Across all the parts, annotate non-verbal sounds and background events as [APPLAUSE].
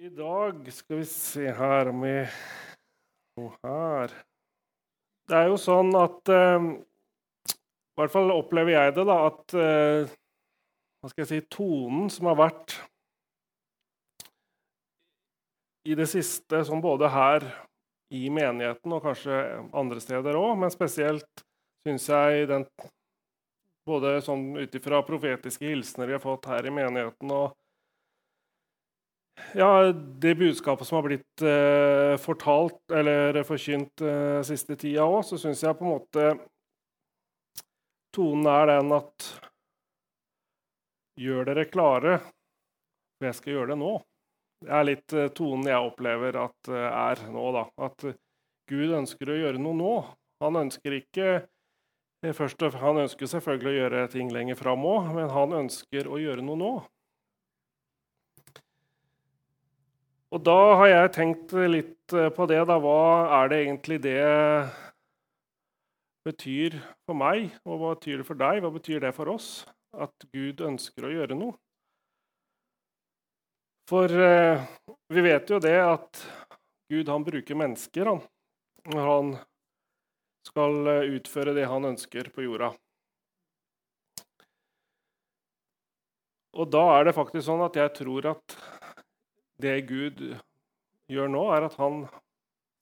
I dag skal vi se her om vi Og her. Det er jo sånn at eh, I hvert fall opplever jeg det, da, at eh, Hva skal jeg si Tonen som har vært i det siste, som både her i menigheten og kanskje andre steder òg, men spesielt syns jeg den Både sånn ut ifra profetiske hilsener vi har fått her i menigheten, og ja, det budskapet som har blitt eh, fortalt eller forkynt eh, siste tida òg, så syns jeg på en måte tonen er den at Gjør dere klare, for jeg skal gjøre det nå. Det er litt eh, tonen jeg opplever at eh, er nå, da. At Gud ønsker å gjøre noe nå. Han ønsker ikke eh, først, Han ønsker selvfølgelig å gjøre ting lenger fram òg, men han ønsker å gjøre noe nå. Og da har jeg tenkt litt eh, på det. Da. Hva er det egentlig det betyr for meg, og hva betyr det for deg? Hva betyr det for oss? At Gud ønsker å gjøre noe? For eh, vi vet jo det at Gud han bruker mennesker han, når han skal eh, utføre det han ønsker på jorda. Og da er det faktisk sånn at jeg tror at det Gud gjør nå, er at han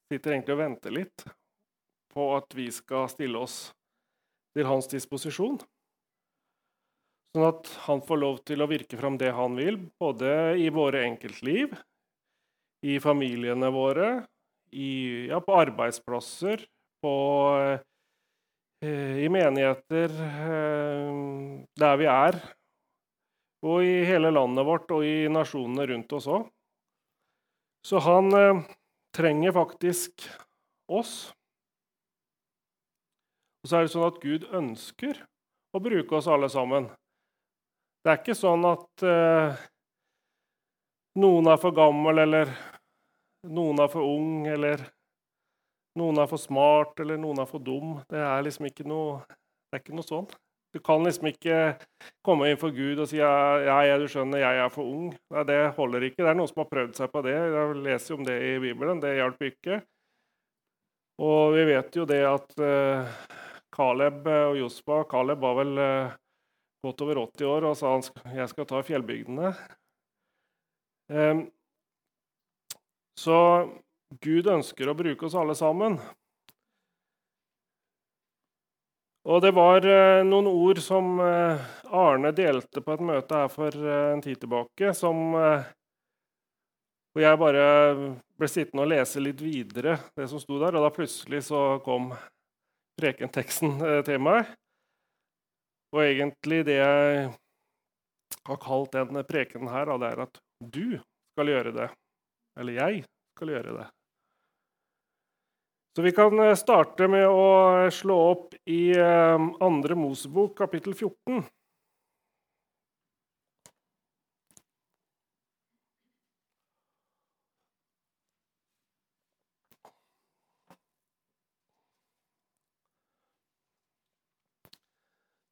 sitter egentlig og venter litt på at vi skal stille oss til hans disposisjon. Sånn at han får lov til å virke fram det han vil, både i våre enkeltliv, i familiene våre, i, ja, på arbeidsplasser, på, eh, i menigheter, eh, der vi er, og i hele landet vårt og i nasjonene rundt oss òg. Så han eh, trenger faktisk oss. Og så er det sånn at Gud ønsker å bruke oss alle sammen. Det er ikke sånn at eh, noen er for gammel, eller noen er for ung, eller noen er for smart, eller noen er for dum. Det er liksom ikke noe, det er ikke noe sånn. Du kan liksom ikke komme inn for Gud og si ja, ja, du skjønner, jeg er for ung. Nei, Det holder ikke. Det er noen som har prøvd seg på det. Jeg leser om det i Bibelen. Det hjalp ikke. Og vi vet jo det at uh, Caleb og Jospa Caleb var vel uh, godt over 80 år og sa han jeg skal ta fjellbygdene. Så Gud ønsker å bruke oss alle sammen. Og det var eh, noen ord som eh, Arne delte på et møte her for eh, en tid tilbake, som Hvor jeg bare ble sittende og lese litt videre det som sto der, og da plutselig så kom prekenteksten til meg. Og egentlig det jeg har kalt den prekenen her, det er at du skal gjøre det. Eller jeg skal gjøre det. Så vi kan eh, starte med å slå opp i eh, andre Mosebok, kapittel 14.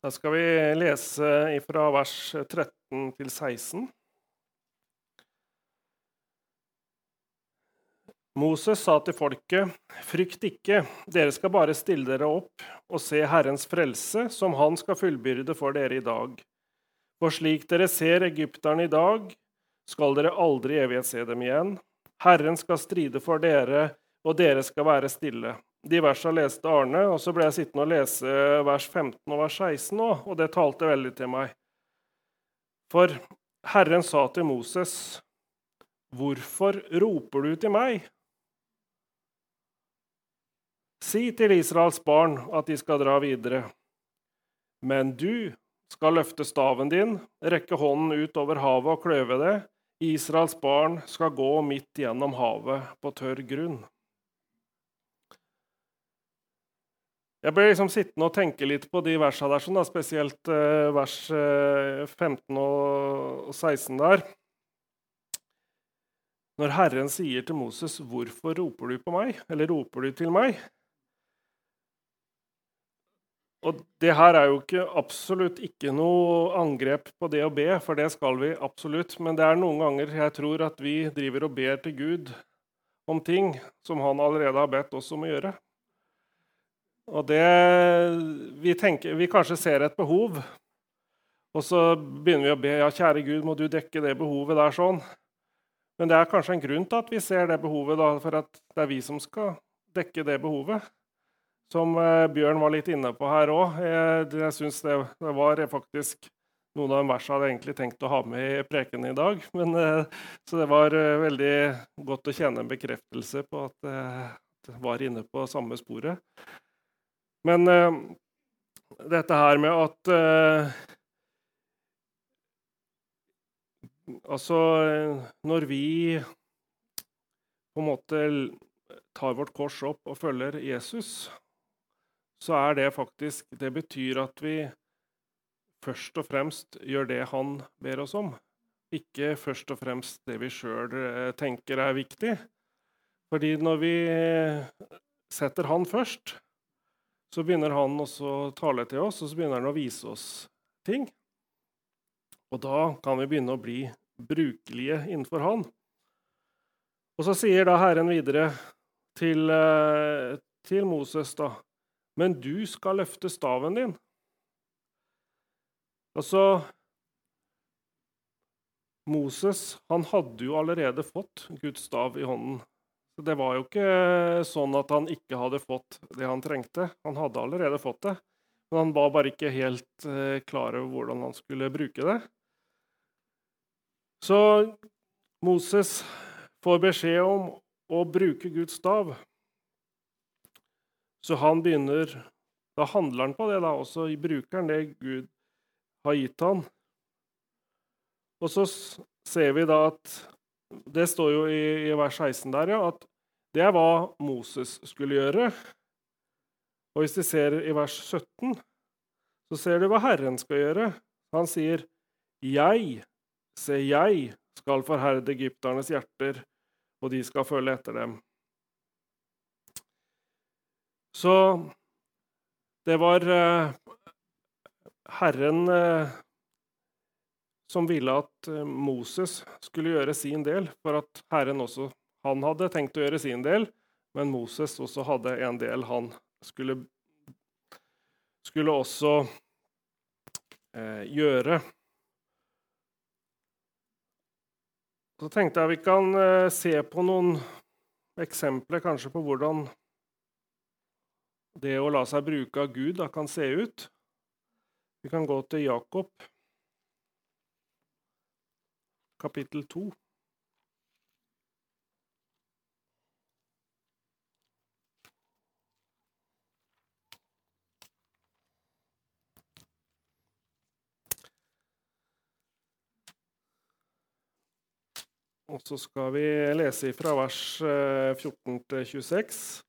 Da skal vi lese fra vers 13 til 16. Moses sa til folket, frykt ikke, dere skal bare stille dere opp og se Herrens frelse, som Han skal fullbyrde for dere i dag. For slik dere ser egypterne i dag, skal dere aldri i evighet se dem igjen. Herren skal stride for dere, og dere skal være stille. De versene leste Arne, og så ble jeg sittende og lese vers 15 og vers 16 nå, og det talte veldig til meg. For Herren sa til Moses, Hvorfor roper du til meg? Si til Israels barn at de skal dra videre. Men du skal løfte staven din, rekke hånden ut over havet og kløve det. Israels barn skal gå midt gjennom havet på tørr grunn. Jeg ble liksom sittende og tenke litt på de versene der, sånn, spesielt eh, vers 15 eh, og 16 der. Når Herren sier til Moses, 'Hvorfor roper du på meg?' eller 'roper du til meg?' Og det her er jo ikke, absolutt ikke noe angrep på det å be, for det skal vi absolutt. Men det er noen ganger jeg tror at vi driver og ber til Gud om ting som han allerede har bedt oss om å gjøre. Og det vi, tenker, vi kanskje ser et behov, og så begynner vi å be ja, kjære Gud, må du dekke det behovet der sånn. Men det er kanskje en grunn til at vi ser det behovet, da, for at det er vi som skal dekke det behovet. Som eh, Bjørn var litt inne på her òg. Jeg, jeg syns det, var faktisk noen av versene jeg hadde egentlig tenkt å ha med i preken i dag. [LAUGHS] Men, eh, så det var eh, veldig godt å kjenne en bekreftelse på at jeg var inne på samme sporet. Men dette her med at Altså, når vi på en måte tar vårt kors opp og følger Jesus, så er det faktisk Det betyr at vi først og fremst gjør det han ber oss om. Ikke først og fremst det vi sjøl eh, tenker er viktig. Fordi når vi setter han først, så begynner han også å tale til oss, og så begynner han å vise oss ting. Og da kan vi begynne å bli brukelige innenfor Han. Og så sier da Herren videre til, eh, til Moses, da Men du skal løfte staven din. Altså Moses han hadde jo allerede fått Guds stav i hånden. Så Det var jo ikke sånn at han ikke hadde fått det han trengte. Han hadde allerede fått det, men han var bare ikke helt eh, klar over hvordan han skulle bruke det. Så Moses får beskjed om å bruke Guds stav. Så han begynner Da handler han på det, da, og så bruker han det Gud har gitt han. Og så ser vi da at Det står jo i, i vers 16 der, ja, at det er hva Moses skulle gjøre. Og hvis de ser i vers 17, så ser du hva Herren skal gjøre. Han sier, 'Jeg Se, jeg skal forherde egypternes hjerter, og de skal følge etter dem. Så det var eh, Herren eh, som ville at eh, Moses skulle gjøre sin del, for at Herren også Han hadde tenkt å gjøre sin del, men Moses også hadde en del han skulle, skulle også eh, gjøre. Så tenkte jeg vi kan se på noen eksempler kanskje på hvordan det å la seg bruke av Gud da, kan se ut. Vi kan gå til Jakob, kapittel 2. Og så skal vi lese fra vers 14 eh, til 26.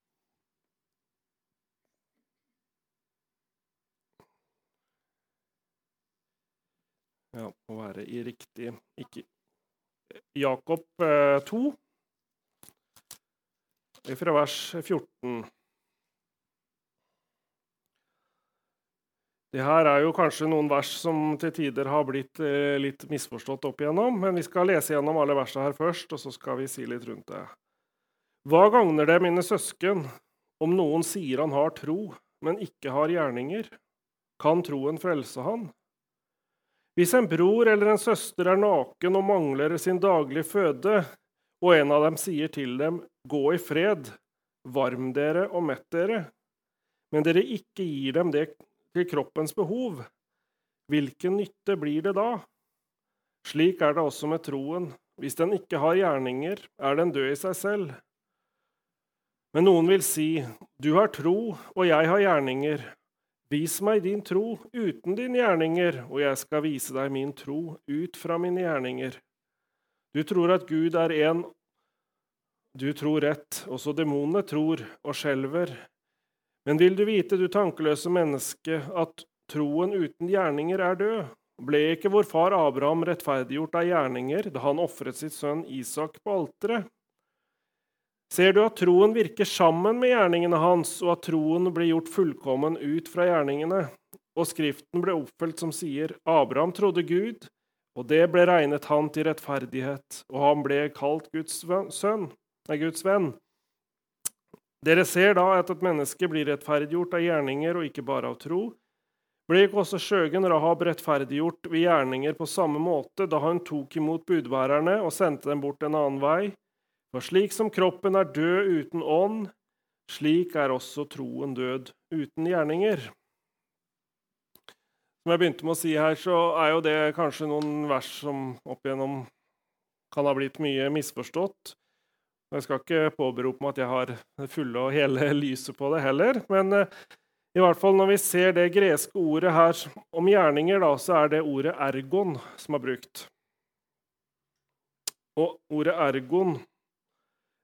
Ja, må være i riktig ikke. Jakob 2, eh, fra vers 14. Det her er jo kanskje noen vers som til tider har blitt eh, litt misforstått opp igjennom, men vi skal lese gjennom alle versene her først, og så skal vi si litt rundt det. Hva gagner det, mine søsken, om noen sier han har tro, men ikke har gjerninger? Kan troen frelse han? Hvis en bror eller en søster er naken og mangler sin daglige føde, og en av dem sier til dem, gå i fred, varm dere og mett dere, men dere ikke gir dem det til kroppens behov, hvilken nytte blir det da? Slik er det også med troen. Hvis den ikke har gjerninger, er den død i seg selv. Men noen vil si, du har tro, og jeg har gjerninger. Vis meg din tro uten dine gjerninger, og jeg skal vise deg min tro ut fra mine gjerninger. Du tror at Gud er én. Du tror rett, også demonene tror og skjelver. Men vil du vite, du tankeløse menneske, at troen uten gjerninger er død? Ble ikke vår far Abraham rettferdiggjort av gjerninger da han ofret sitt sønn Isak på alteret? Ser du at troen virker sammen med gjerningene hans, og at troen blir gjort fullkommen ut fra gjerningene? Og Skriften ble oppfylt som sier, Abraham trodde Gud, og det ble regnet han til rettferdighet, og han ble kalt Guds, sønn, nei, Guds venn. Dere ser da at et menneske blir rettferdiggjort av gjerninger og ikke bare av tro. Ble ikke også skjøgen Rahab rettferdiggjort ved gjerninger på samme måte da han tok imot budbærerne og sendte dem bort en annen vei? For slik som kroppen er død uten ånd, slik er også troen død uten gjerninger. Som jeg begynte med å si her, så er jo det kanskje noen vers som opp igjennom kan ha blitt mye misforstått. Jeg skal ikke påberope meg at jeg har det fulle og hele [LAUGHS] lyset på det heller. Men eh, i hvert fall når vi ser det greske ordet her om gjerninger, da, så er det ordet 'ergon' som er brukt. Og ordet 'ergon'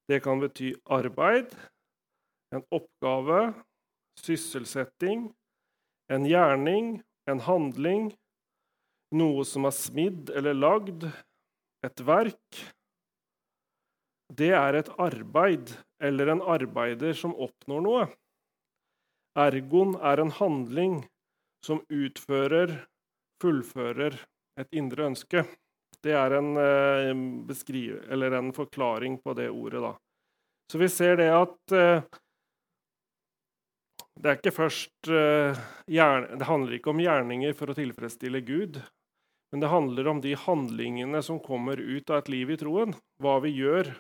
Det kan bety arbeid, en oppgave, sysselsetting, en gjerning, en handling, noe som er smidd eller lagd, et verk. Det er et arbeid eller en arbeider som oppnår noe. Ergon er en handling som utfører, fullfører et indre ønske. Det er en, eh, en forklaring på det ordet, da. Så vi ser det at eh, det er ikke først eh, Det handler ikke om gjerninger for å tilfredsstille Gud, men det handler om de handlingene som kommer ut av et liv i troen. Hva vi gjør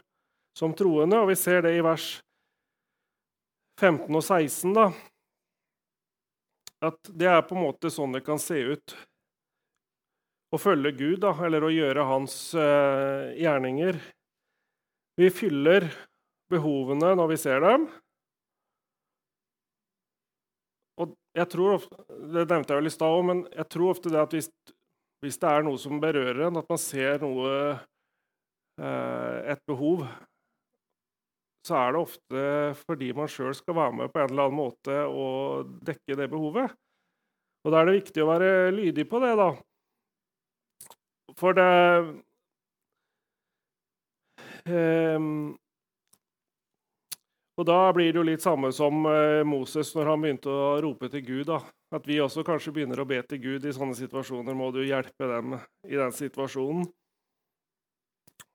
som troende. Og vi ser det i vers 15 og 16, da. At det er på en måte sånn det kan se ut å følge Gud, da, eller å gjøre hans eh, gjerninger. Vi fyller behovene når vi ser dem. Og jeg tror ofte, Det nevnte jeg vel i stad òg, men jeg tror ofte det at hvis, hvis, det er noe som berører en, at man ser noe eh, Et behov, så er det ofte fordi man sjøl skal være med på en eller annen måte og dekke det behovet. Og da er det viktig å være lydig på det, da. For det um, Og da blir det jo litt samme som uh, Moses når han begynte å rope til Gud. da. At vi også kanskje begynner å be til Gud i sånne situasjoner. Må du hjelpe dem i den situasjonen?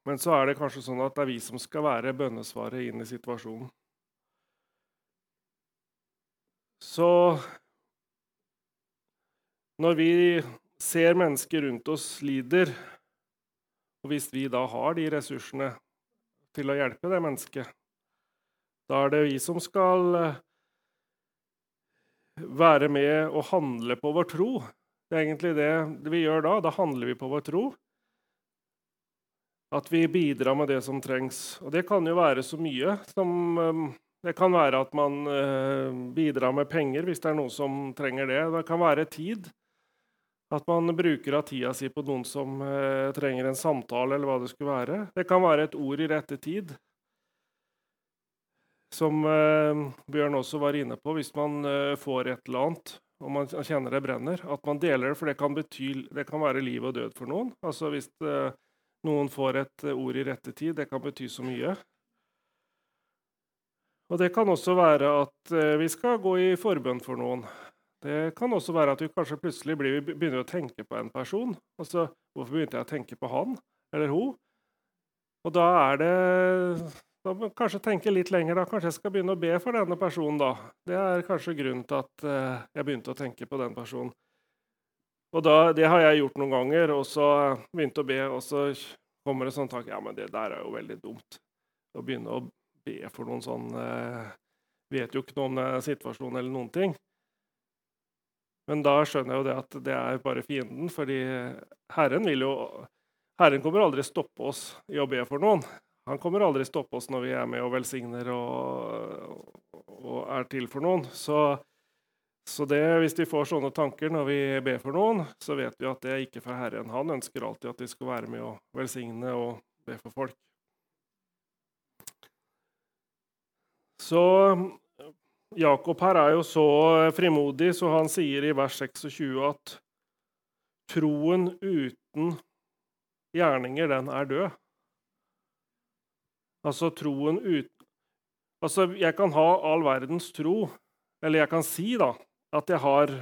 Men så er det kanskje sånn at det er vi som skal være bønnesvaret inn i situasjonen. Så når vi ser mennesker rundt oss lider, og hvis vi da har de ressursene til å hjelpe det mennesket, da er det vi som skal eh, være med og handle på vår tro. Det er egentlig det vi gjør da. Da handler vi på vår tro. At vi bidrar med det som trengs. Og det kan jo være så mye som eh, Det kan være at man eh, bidrar med penger hvis det er noen som trenger det. Det kan være tid. At man bruker av tida si på noen som eh, trenger en samtale, eller hva det skulle være. Det kan være et ord i rette tid. Som eh, Bjørn også var inne på, hvis man eh, får et eller annet og man kjenner det brenner, at man deler det, for det kan, bety, det kan være liv og død for noen. Altså Hvis eh, noen får et ord i rette tid, det kan bety så mye. Og det kan også være at eh, vi skal gå i forbønn for noen. Det kan også være at du kanskje plutselig blir, begynner å tenke på en person. Altså, hvorfor begynte jeg å tenke på han eller hun? Og da er det da må Kanskje tenke litt lenger. da. Kanskje jeg skal begynne å be for denne personen. da. Det er kanskje grunnen til at uh, jeg begynte å tenke på den personen. Og da, Det har jeg gjort noen ganger, og så begynte å be, og så kommer det sånn tanke Ja, men det der er jo veldig dumt. Å begynne å be for noen sånn uh, Vet jo ikke noe om eller noen ting. Men da skjønner jeg jo det at det er bare fienden, fordi Herren vil jo Herren kommer aldri stoppe oss i å be for noen. Han kommer aldri stoppe oss når vi er med og velsigner og, og er til for noen. Så, så det, hvis vi får sånne tanker når vi ber for noen, så vet vi at det er ikke fra Herren. Han ønsker alltid at vi skal være med og velsigne og be for folk. Så Jakob her er jo så frimodig, så han sier i vers 26 at troen uten gjerninger, den er død. Altså troen uten Altså, jeg kan ha all verdens tro, eller jeg kan si da, at jeg har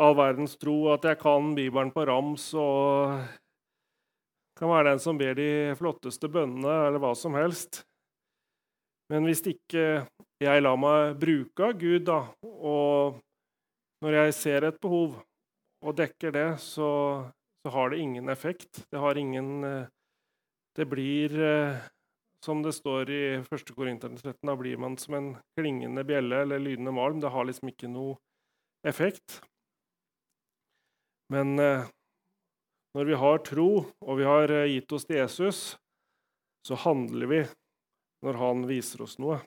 all verdens tro, at jeg kan Bibelen på rams og kan være den som ber de flotteste bønnene, eller hva som helst. Men hvis ikke jeg lar meg bruke av Gud, da, og når jeg ser et behov og dekker det, så, så har det ingen effekt. Det har ingen eh, Det blir eh, som det står i 1. Korinterne 13, da blir man som en klingende bjelle eller lydende malm. Det har liksom ikke noe effekt. Men eh, når vi har tro, og vi har gitt oss til Jesus, så handler vi når han viser oss noe.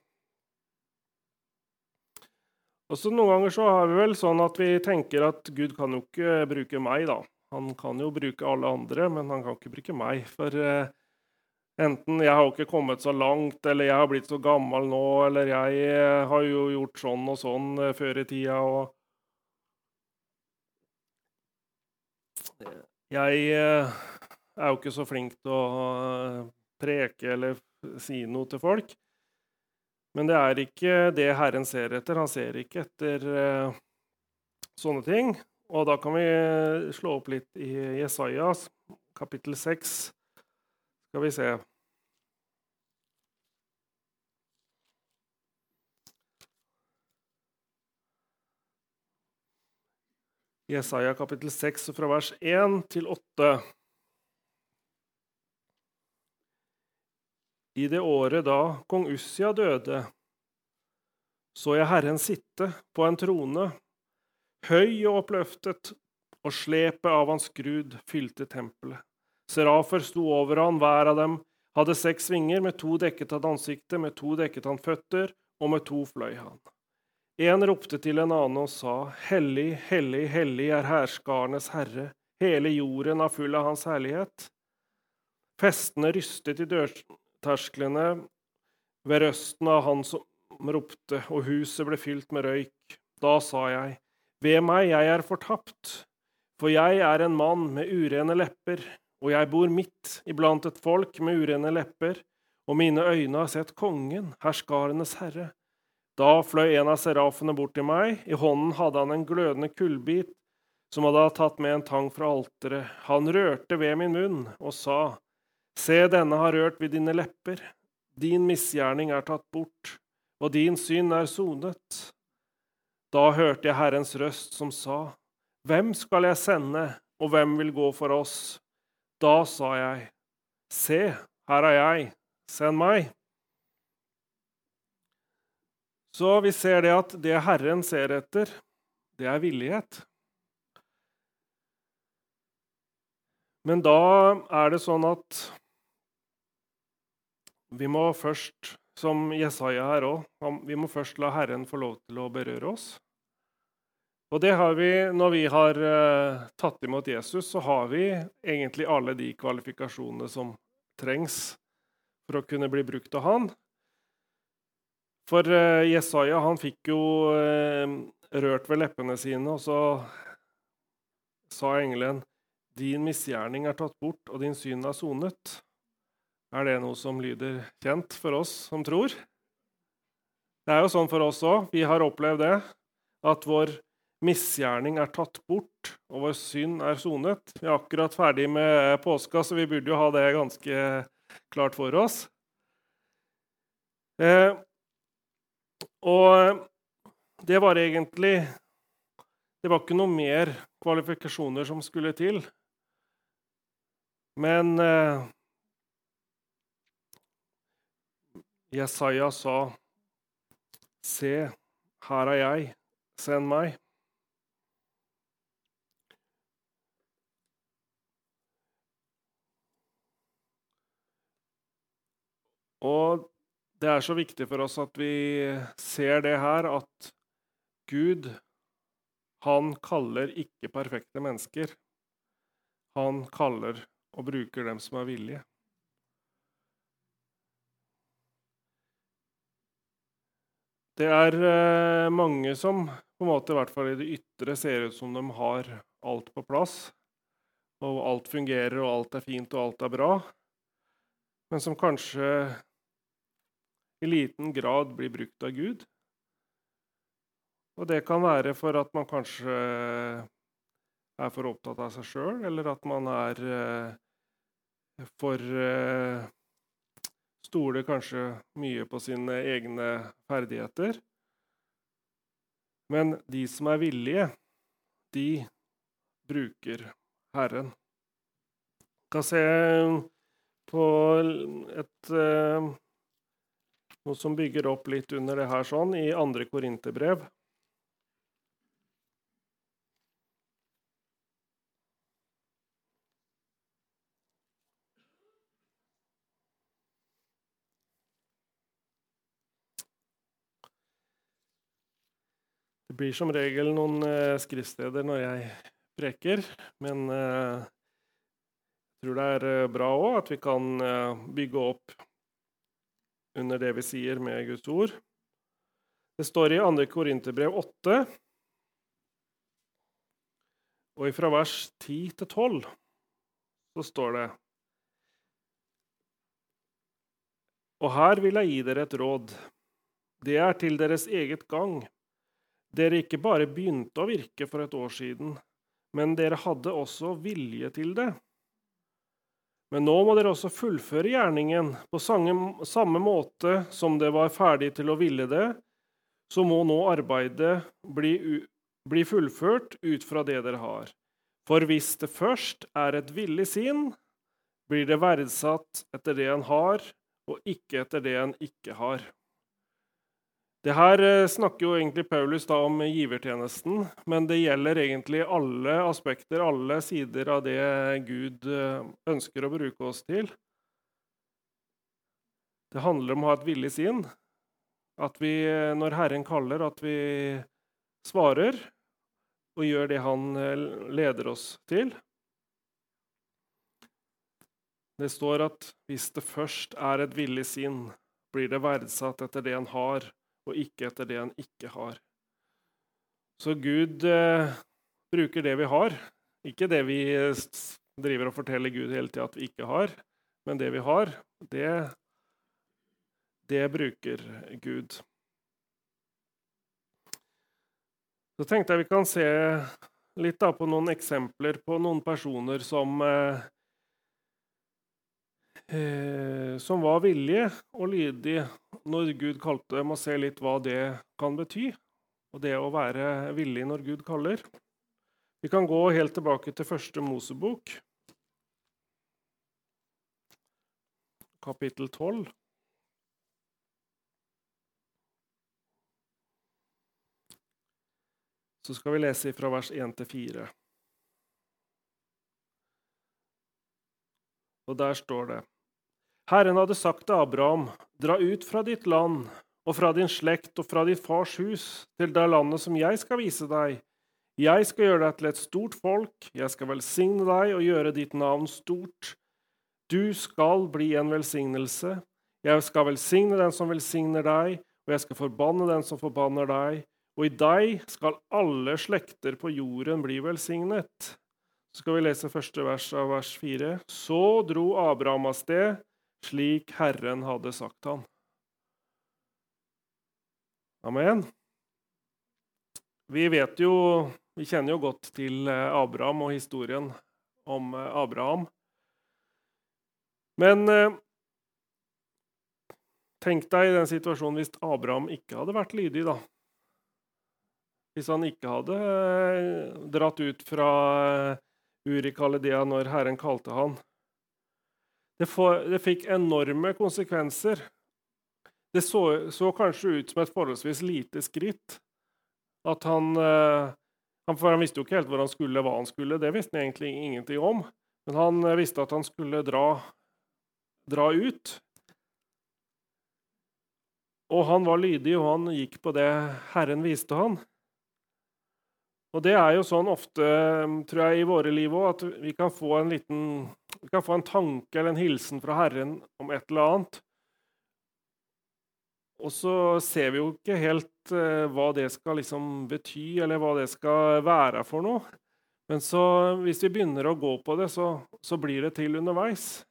Og så Noen ganger så har vi vel sånn at vi tenker at Gud kan jo ikke bruke meg. da. Han kan jo bruke alle andre, men han kan ikke bruke meg. For eh, Enten 'jeg har ikke kommet så langt', eller 'jeg har blitt så gammel nå', eller 'jeg eh, har jo gjort sånn og sånn eh, før i tida', og Jeg eh, er jo ikke så flink til å preke eller si noe til folk. Men det er ikke det Herren ser etter. Han ser ikke etter sånne ting. Og da kan vi slå opp litt i Jesajas kapittel 6. Skal vi se Jesaja kapittel 6 fra vers 1 til 8. I det året da kong Ussia døde, så jeg Herren sitte på en trone, høy og oppløftet, og slepet av hans grud fylte tempelet. Serafer sto over han, hver av dem hadde seks vinger, med to dekket han ansiktet, med to dekket han føtter, og med to fløy han. En ropte til en annen og sa, Hellig, hellig, hellig er hærskarenes herre, hele jorden er full av hans herlighet. Festene rystet i dørtersklene ved røsten av han som ropte, og huset ble fylt med røyk. Da sa jeg, Ved meg, jeg er fortapt, for jeg er en mann med urene lepper og jeg bor midt iblant et folk med urene lepper, og mine øyne har sett kongen, herskarenes herre. Da fløy en av serafene bort til meg, i hånden hadde han en glødende kullbit som hadde tatt med en tang fra alteret. Han rørte ved min munn og sa, Se, denne har rørt ved dine lepper. Din misgjerning er tatt bort, og din synd er sonet. Da hørte jeg Herrens røst som sa, Hvem skal jeg sende, og hvem vil gå for oss? Da sa jeg, Se, her er jeg, send meg. Så vi ser det at det Herren ser etter, det er villighet. Men da er det sånn at vi må først, som Jesaja her òg, vi må først la Herren få lov til å berøre oss. Og det har vi, Når vi har uh, tatt imot Jesus, så har vi egentlig alle de kvalifikasjonene som trengs for å kunne bli brukt av han. For uh, Jesaja han fikk jo uh, rørt ved leppene sine, og så sa engelen din misgjerning er tatt bort, og din syn er sonet. Er det noe som lyder kjent for oss som tror? Det er jo sånn for oss òg. Vi har opplevd det. At vår misgjerning er tatt bort, og vår synd er sonet. Vi er akkurat ferdig med påska, så vi burde jo ha det ganske klart for oss. Eh, og det var egentlig Det var ikke noe mer kvalifikasjoner som skulle til. Men eh, Jesaja sa, 'Se, her er jeg, send meg.' Og det er så viktig for oss at vi ser det her, at Gud, han kaller ikke perfekte mennesker. Han kaller og bruker dem som er villige. Det er eh, mange som på en måte, i hvert fall i det ytre ser ut som de har alt på plass. Og alt fungerer, og alt er fint, og alt er bra. Men som kanskje i liten grad blir brukt av Gud. Og det kan være for at man kanskje er for opptatt av seg sjøl, eller at man er eh, for eh, Stoler kanskje mye på sine egne ferdigheter. Men de som er villige, de bruker Herren. Vi kan se på et, eh, noe som bygger opp litt under det her sånn, i andre Korinterbrev. Det blir som regel noen uh, skriftsteder når jeg preker, men uh, jeg tror det er eh, bra òg at vi kan uh, bygge opp under det vi sier med Guds ord. Det står i 2. Korinterbrev 8, og fra vers 10 til 12 så står det Og her vil jeg gi dere et råd. Det er til deres eget gang dere ikke bare begynte å virke for et år siden, men dere hadde også vilje til det. Men nå må dere også fullføre gjerningen på samme måte som det var ferdig til å ville det, så må nå arbeidet bli, bli fullført ut fra det dere har. For hvis det først er et villig sinn, blir det verdsatt etter det en har, og ikke etter det en ikke har. Det her eh, snakker jo egentlig Paulus da om givertjenesten, men det gjelder egentlig alle aspekter, alle sider av det Gud eh, ønsker å bruke oss til. Det handler om å ha et villig sinn. At vi, eh, når Herren kaller, at vi svarer og gjør det Han leder oss til. Det står at hvis det først er et villig sinn, blir det verdsatt etter det en har og ikke etter det han ikke har. Så Gud eh, bruker det vi har, ikke det vi driver og forteller Gud hele tida at vi ikke har, men det vi har, det, det bruker Gud. Så tenkte jeg vi kan se litt på noen eksempler på noen personer som eh, eh, som var villige og lydige når Gud kalte dem, og se litt hva det kan bety. Og det å være villig når Gud kaller. Vi kan gå helt tilbake til første Mosebok, kapittel 12. Så skal vi lese fra vers 1 til 4. Og der står det Herren hadde sagt til Abraham, dra ut fra ditt land og fra din slekt og fra ditt fars hus til det landet som jeg skal vise deg. Jeg skal gjøre deg til et stort folk, jeg skal velsigne deg og gjøre ditt navn stort. Du skal bli en velsignelse. Jeg skal velsigne den som velsigner deg, og jeg skal forbanne den som forbanner deg. Og i deg skal alle slekter på jorden bli velsignet. Så skal vi lese første vers av vers fire. Så dro Abraham av sted slik Herren hadde sagt han. Amen. Vi vet jo Vi kjenner jo godt til eh, Abraham og historien om eh, Abraham. Men eh, tenk deg i den situasjonen hvis Abraham ikke hadde vært lydig, da. Hvis han ikke hadde dratt ut fra Uri Kalidea når Herren kalte han. Det, for, det fikk enorme konsekvenser. Det så, så, kanskje ut som et forholdsvis lite skritt. At han, han For han visste jo ikke helt hvor han skulle, hva han skulle. Det visste han egentlig ingenting om. Men han eh, visste at han skulle dra, dra ut. Og han var lydig, og han gikk på det Herren viste han. Og det er jo sånn ofte, tror jeg, i våre liv òg, at vi kan få en liten vi kan få en tanke eller en hilsen fra Herren om et eller annet. Og så ser vi jo ikke helt uh, hva det skal liksom bety, eller hva det skal være for noe. Men så, hvis vi begynner å gå på det, så, så blir det til underveis.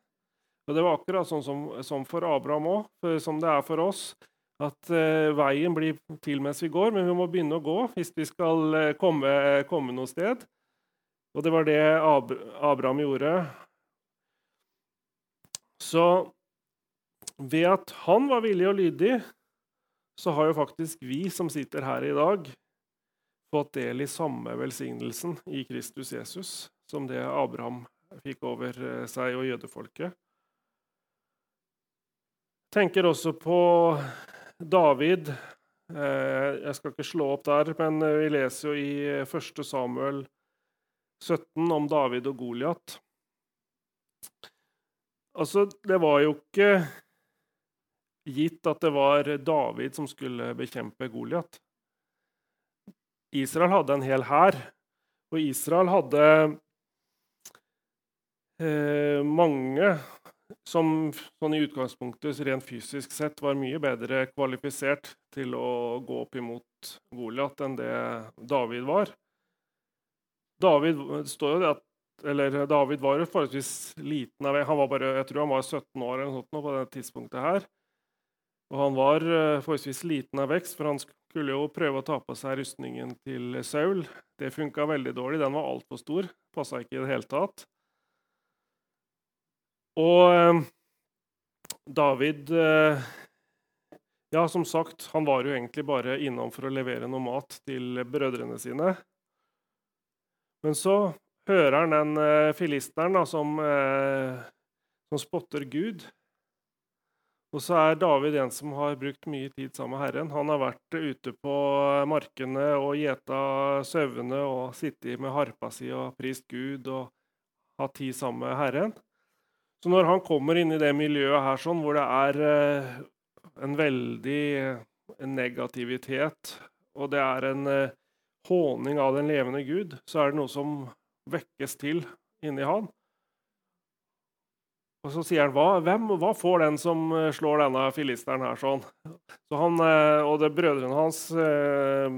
Og Det var akkurat sånn som, som for Abraham òg, som det er for oss. At uh, veien blir til mens vi går, men vi må begynne å gå hvis vi skal uh, komme, komme noe sted. Og det var det Ab Abraham gjorde. Så ved at han var villig og lydig, så har jo faktisk vi som sitter her i dag, fått del i samme velsignelsen i Kristus Jesus som det Abraham fikk over eh, seg og jødefolket. Tenker også på David. Eh, jeg skal ikke slå opp der, men vi leser jo i 1. Samuel 17 om David og Goliat. Altså, det var jo ikke gitt at det var David som skulle bekjempe Goliat. Israel hadde en hel hær, og Israel hadde eh, mange som sånn i utgangspunktet rent fysisk sett var mye bedre kvalifisert til å gå opp imot Goliat enn det David var. David står jo det at eller David var jo forholdsvis liten. Han var bare, jeg tror han var 17 år eller noe sånt på det tidspunktet her. Og han var uh, forholdsvis liten av vekst, for han skulle jo prøve å ta på seg rustningen til Saul. Det funka veldig dårlig. Den var altfor stor. Passa ikke i det hele tatt. Og eh, David eh, Ja, som sagt, han var jo egentlig bare innom for å levere noe mat til brødrene sine. Men så hører han den uh, filisteren da, som, som spotter Gud. Og så er David en som har brukt mye tid sammen med Herren. Han har vært ute på markene og gjeta sauene og sittet med harpa si og prist Gud og hatt tid sammen med Herren. Så når han kommer inn i det miljøet her sånn, hvor det er eh, en veldig negativitet, og det er en håning av den levende Gud, så er det noe som vekkes til inni han. Og så sier han hva, hvem, hva får den som eh, slår denne filisteren her sånn? Så han, og det brødrene hans eh,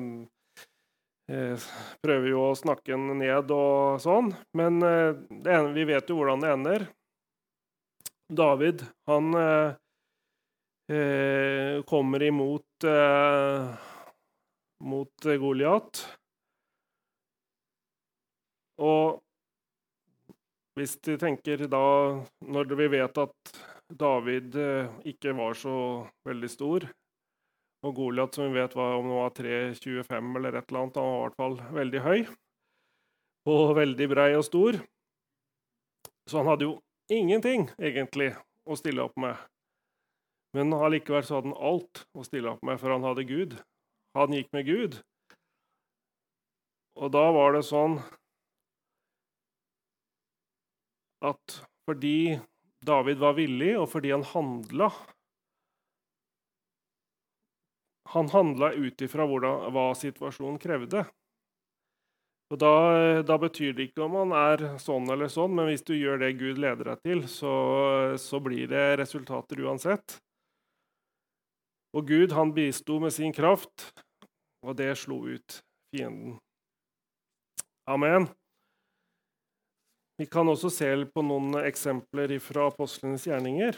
prøver jo å snakke den ned og sånn, men det, vi vet jo hvordan det ender. David, han eh, eh, kommer imot eh, mot Goliat. Og hvis de tenker da Når vi vet at David eh, ikke var så veldig stor, og Goliat, som vi vet var om det var 3,25 eller et eller annet, han var i hvert fall veldig høy og veldig brei og stor. Så han hadde jo ingenting, egentlig, å stille opp med. Men allikevel så hadde han alt å stille opp med, for han hadde Gud. Han gikk med Gud. Og da var det sånn at fordi David var villig, og fordi han handla Han handla ut ifra hva situasjonen krevde. Og da, da, betyr det ikke om han er sånn eller sånn, men hvis du gjør det Gud leder deg til, så, så blir det resultater uansett. Og Gud, han bisto med sin kraft, og det slo ut fienden. Amen. Vi kan også se på noen eksempler fra apostlenes gjerninger.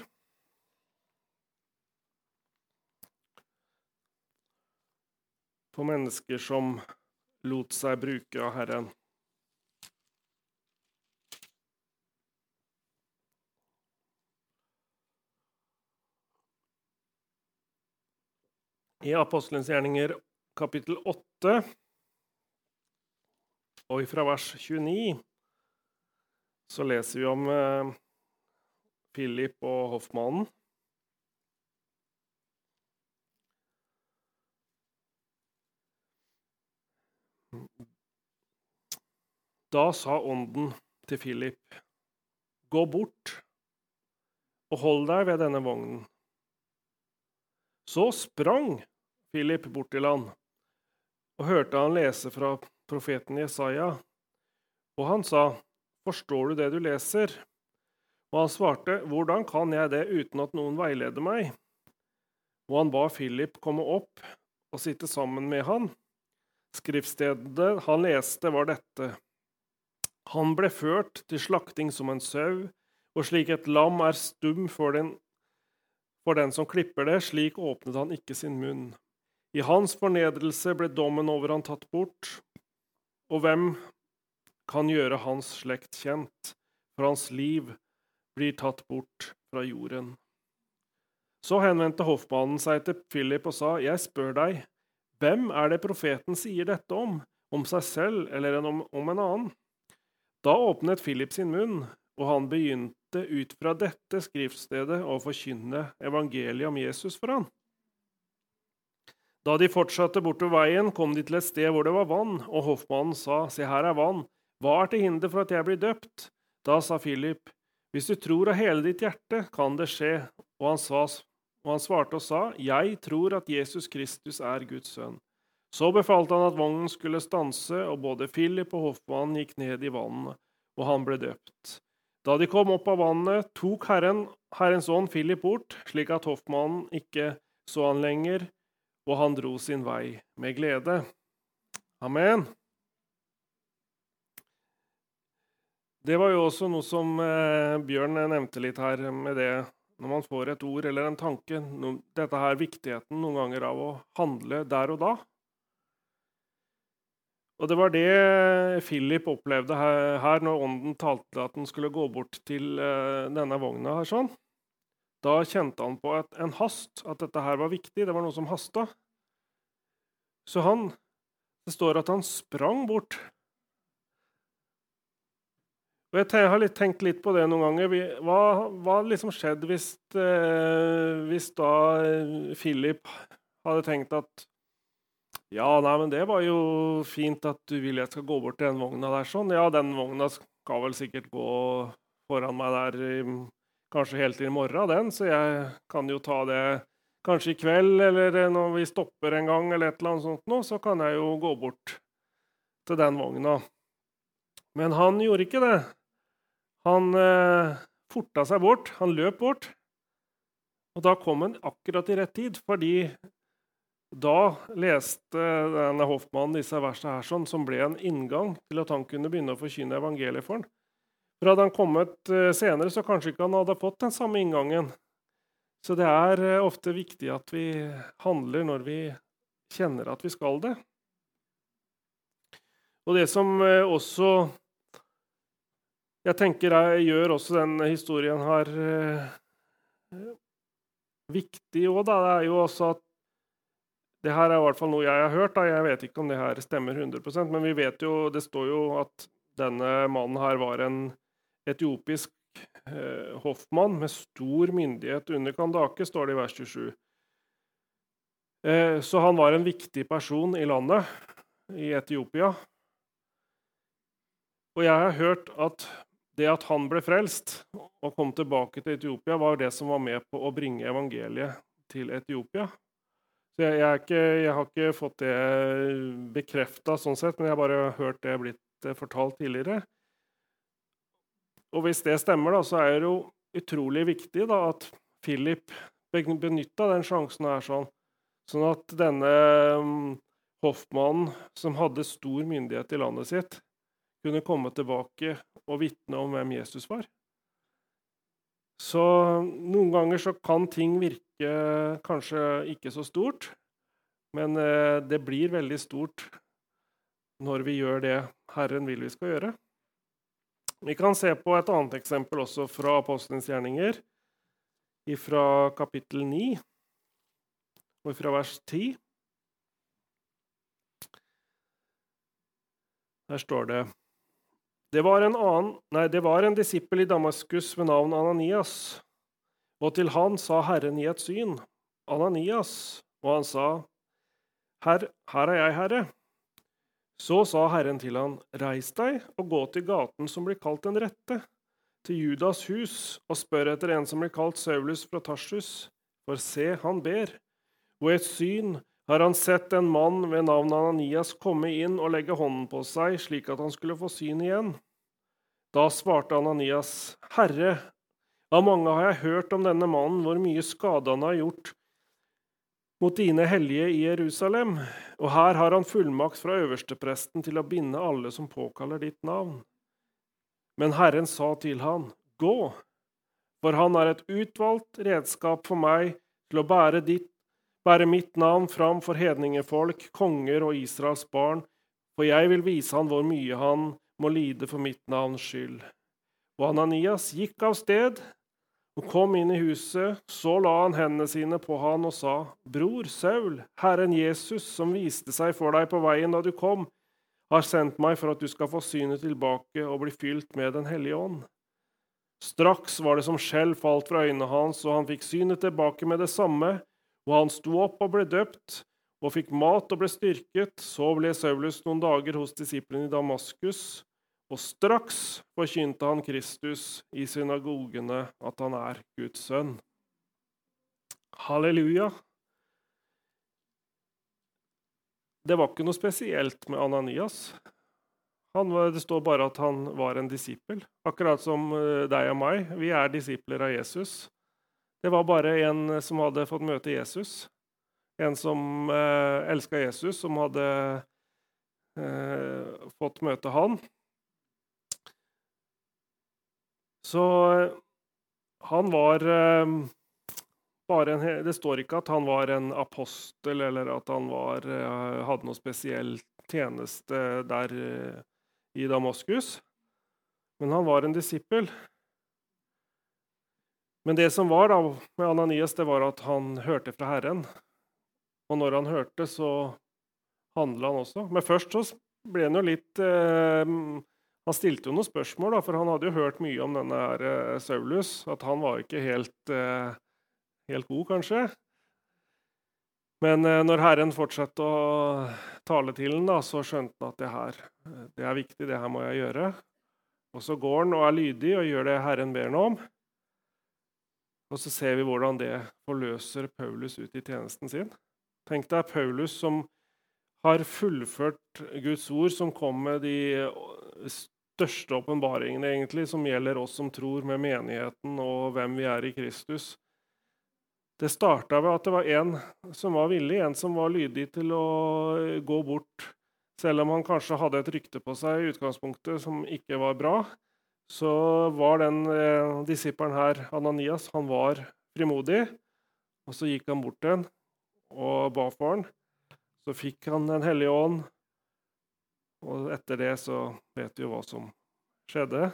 På mennesker som lot seg bruke av Herren. I Apostelens gjerninger kapittel 8 og fra vers 29 så leser vi om eh, Philip og hoffmannen. Da sa ånden til Philip, gå bort og hold deg ved denne vognen. Så sprang Philip bort til han og hørte han lese fra profeten Jesaja. Og han sa, Forstår du det du leser? Og han svarte, Hvordan kan jeg det uten at noen veileder meg? Og han ba Philip komme opp og sitte sammen med han. Skriftstedet han leste, var dette. Han ble ført til slakting som en sau, Og slik et lam er stum for den, for den som klipper det, slik åpnet han ikke sin munn. I hans fornedrelse ble dommen over han tatt bort. Og hvem kan gjøre hans slekt kjent? For hans liv blir tatt bort fra jorden. Så henvendte hoffmannen seg til Philip og sa, Jeg spør deg, hvem er det profeten sier dette om? Om seg selv eller om, om en annen? Da åpnet Philip sin munn, og han begynte ut fra dette skriftstedet å forkynne evangeliet om Jesus for han. Da de fortsatte bortover veien, kom de til et sted hvor det var vann, og hoffmannen sa, Se, her er vann. Hva er til hinder for at jeg blir døpt? Da sa Philip, Hvis du tror av hele ditt hjerte, kan det skje. Og han, sa, og han svarte og sa, Jeg tror at Jesus Kristus er Guds sønn. Så befalte han at vognen skulle stanse, og både Philip og hoffmannen gikk ned i vannet, og han ble døpt. Da de kom opp av vannet, tok Herren, Herrens ånd Philip bort, slik at hoffmannen ikke så han lenger, og han dro sin vei med glede. Amen. Det var jo også noe som eh, Bjørn nevnte litt her med det når man får et ord eller en tanke. Dette her viktigheten noen ganger av å handle der og da. Og det var det Philip opplevde her, her når ånden talte at han skulle gå bort til eh, denne vogna. her sånn. Da kjente han på at en hast, at dette her var viktig. Det var noe som hasta. Så han Det står at han sprang bort. Og Jeg har litt, tenkt litt på det noen ganger. Hva, hadde liksom skjedde hvis, eh, hvis da eh, Philip hadde tenkt at ja, nei, men det var jo fint at du vil jeg skal gå bort til den vogna der sånn. Ja, den vogna skal vel sikkert gå foran meg der kanskje helt til i morgen, den, så jeg kan jo ta det kanskje i kveld, eller når vi stopper en gang, eller et eller annet sånt nå, så kan jeg jo gå bort til den vogna. Men han gjorde ikke det. Han eh, forta seg bort. Han løp bort. Og da kom han akkurat i rett tid, fordi da leste denne Hoffmannen disse versene her, sånn, som ble en inngang til at han kunne begynne å forkynne evangeliet for ham. For Hadde han kommet eh, senere, så kanskje ikke han hadde fått den samme inngangen. Så det er eh, ofte viktig at vi handler når vi kjenner at vi skal det. Og det som eh, også jeg tenker jeg gjør også denne historien her viktig òg, det er jo også at det her er i hvert fall noe jeg har hørt. Da. Jeg vet ikke om det her stemmer 100% men vi vet jo, det står jo at denne mannen her var en etiopisk eh, hoffmann med stor myndighet under Kandake, står det i vers 27. Eh, så han var en viktig person i landet, i Etiopia. Og jeg har hørt at det at han ble frelst og kom tilbake til Etiopia, var det som var med på å bringe evangeliet til Etiopia. Så jeg, jeg, ikke, jeg, har ikke fått det bekrefta, sånn sett, men jeg har bare hørt det blitt eh, fortalt tidligere. Og hvis det stemmer, da, så er det jo utrolig viktig da, at Philip benytta den sjansen her sånn, sånn at denne um, hoffmannen, som hadde stor myndighet i landet sitt, kunne komme tilbake og vitne om hvem Jesus var. Så noen ganger så kan ting virke kanskje ikke så stort, men eh, det blir veldig stort når vi gjør det Herren vil vi skal gjøre. Vi kan se på et annet eksempel også fra Apostelens gjerninger, fra kapittel 9 og fra vers 10. Der står det det var en, annen, nei, det var en disippel i Damaskus ved navn Ananias. Og til han sa Herren i et syn, Ananias, og han sa, her, her er jeg, Herre. Så sa Herren til han, Reis deg og gå til gaten som blir kalt Den rette, til Judas hus, og spør etter en som blir kalt Saulus fra Tarsus, for se, han ber. Og i et syn har han sett en mann ved navn Ananias komme inn og legge hånden på seg, slik at han skulle få syn igjen. Da svarte Ananias, Herre, av mange har jeg hørt om denne mannen, hvor mye skade han har gjort mot dine hellige i Jerusalem, og her har han fullmakt fra øverstepresten til å binde alle som påkaller ditt navn. Men Herren sa til han, Gå, For han er et utvalgt redskap for meg til å bære, ditt, bære mitt navn fram for hedningefolk, konger og Israels barn, for jeg vil vise han hvor mye han må lide for mitt navns skyld. Og Ananias gikk av sted og kom inn i huset. Så la han hendene sine på han og sa, Bror Saul, Herren Jesus, som viste seg for deg på veien da du kom, har sendt meg for at du skal få synet tilbake og bli fylt med Den hellige ånd. Straks var det som skjell falt fra øynene hans, og han fikk synet tilbake med det samme, og han sto opp og ble døpt, og fikk mat og ble styrket. Så ble Saulus noen dager hos disiplene i Damaskus, og straks forkynte han Kristus i synagogene at han er Guds sønn. Halleluja! Det var ikke noe spesielt med Ananias. Var, det står bare at han var en disippel, akkurat som eh, deg og meg. Vi er disipler av Jesus. Det var bare en som hadde fått møte Jesus. En som eh, elska Jesus, som hadde eh, fått møte han. Så eh, han var eh, en, det står ikke at han var en apostel, eller at han var, eh, hadde noe spesiell tjeneste der eh, i Damaskus. Men han var en disippel. Men det som var da med Ananias, det var at han hørte fra Herren. Og når han hørte, så handla han også. Men først så ble han jo litt eh, Han stilte jo noen spørsmål, da, for han hadde jo hørt mye om denne her, eh, Saulus. At han var ikke helt eh, helt god, kanskje. Men eh, når Herren fortsatte å tale til ham, så skjønte han at det her det er viktig, det her må jeg gjøre. Og så går han og er lydig og gjør det Herren ber ham om. Og så ser vi hvordan det forløser Paulus ut i tjenesten sin. Tenk deg Paulus som har fullført Guds ord, som kom med de største åpenbaringene egentlig, som gjelder oss som tror, med menigheten og hvem vi er i Kristus. Det starta ved at det var en som var villig, en som var lydig til å gå bort. Selv om han kanskje hadde et rykte på seg i utgangspunktet som ikke var bra, så var den eh, disippelen her, Ananias, han var frimodig. Og så gikk han bort til ham og ba for ham. Så fikk han Den hellige ånd, og etter det så vet vi jo hva som skjedde.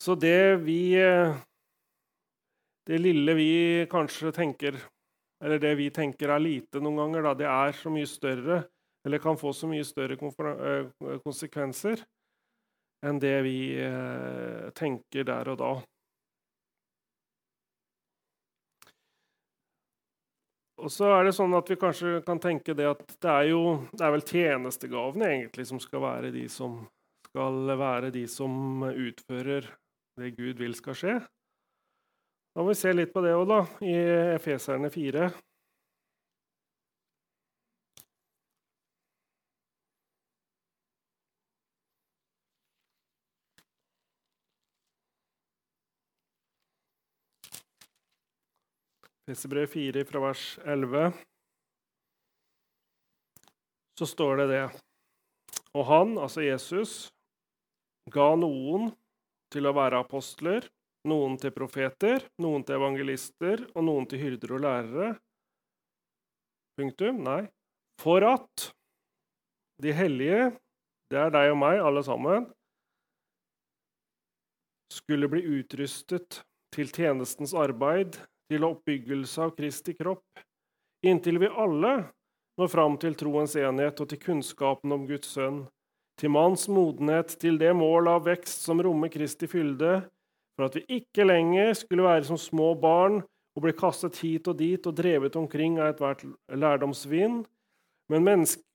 Så det vi eh, det lille vi kanskje tenker Eller det vi tenker er lite noen ganger, da, det er så mye større, eller kan få så mye større eh, konsekvenser enn det vi eh, tenker der og da. Og så er det sånn at vi kanskje kan tenke det at det er jo det er vel tjenestegavene egentlig som skal være de som skal være de som utfører det Gud vil skal skje. Da må vi se litt på det òg, da, i Efeserne 4. Efeserbrev 4 fra vers 11. Så står det det. Og han, altså Jesus, ga noen til å være apostler noen til profeter, noen til evangelister og noen til hyrder og lærere. Punktum. Nei. For at de hellige, det er deg og meg, alle sammen, skulle bli utrustet til tjenestens arbeid, til oppbyggelse av Kristi kropp, inntil vi alle når fram til troens enhet og til kunnskapen om Guds sønn, til manns modenhet, til det mål av vekst som rommer Kristi fylde, for at vi ikke lenger skulle være som små barn og bli kastet hit og dit og drevet omkring av ethvert lærdomsvind, men menneske,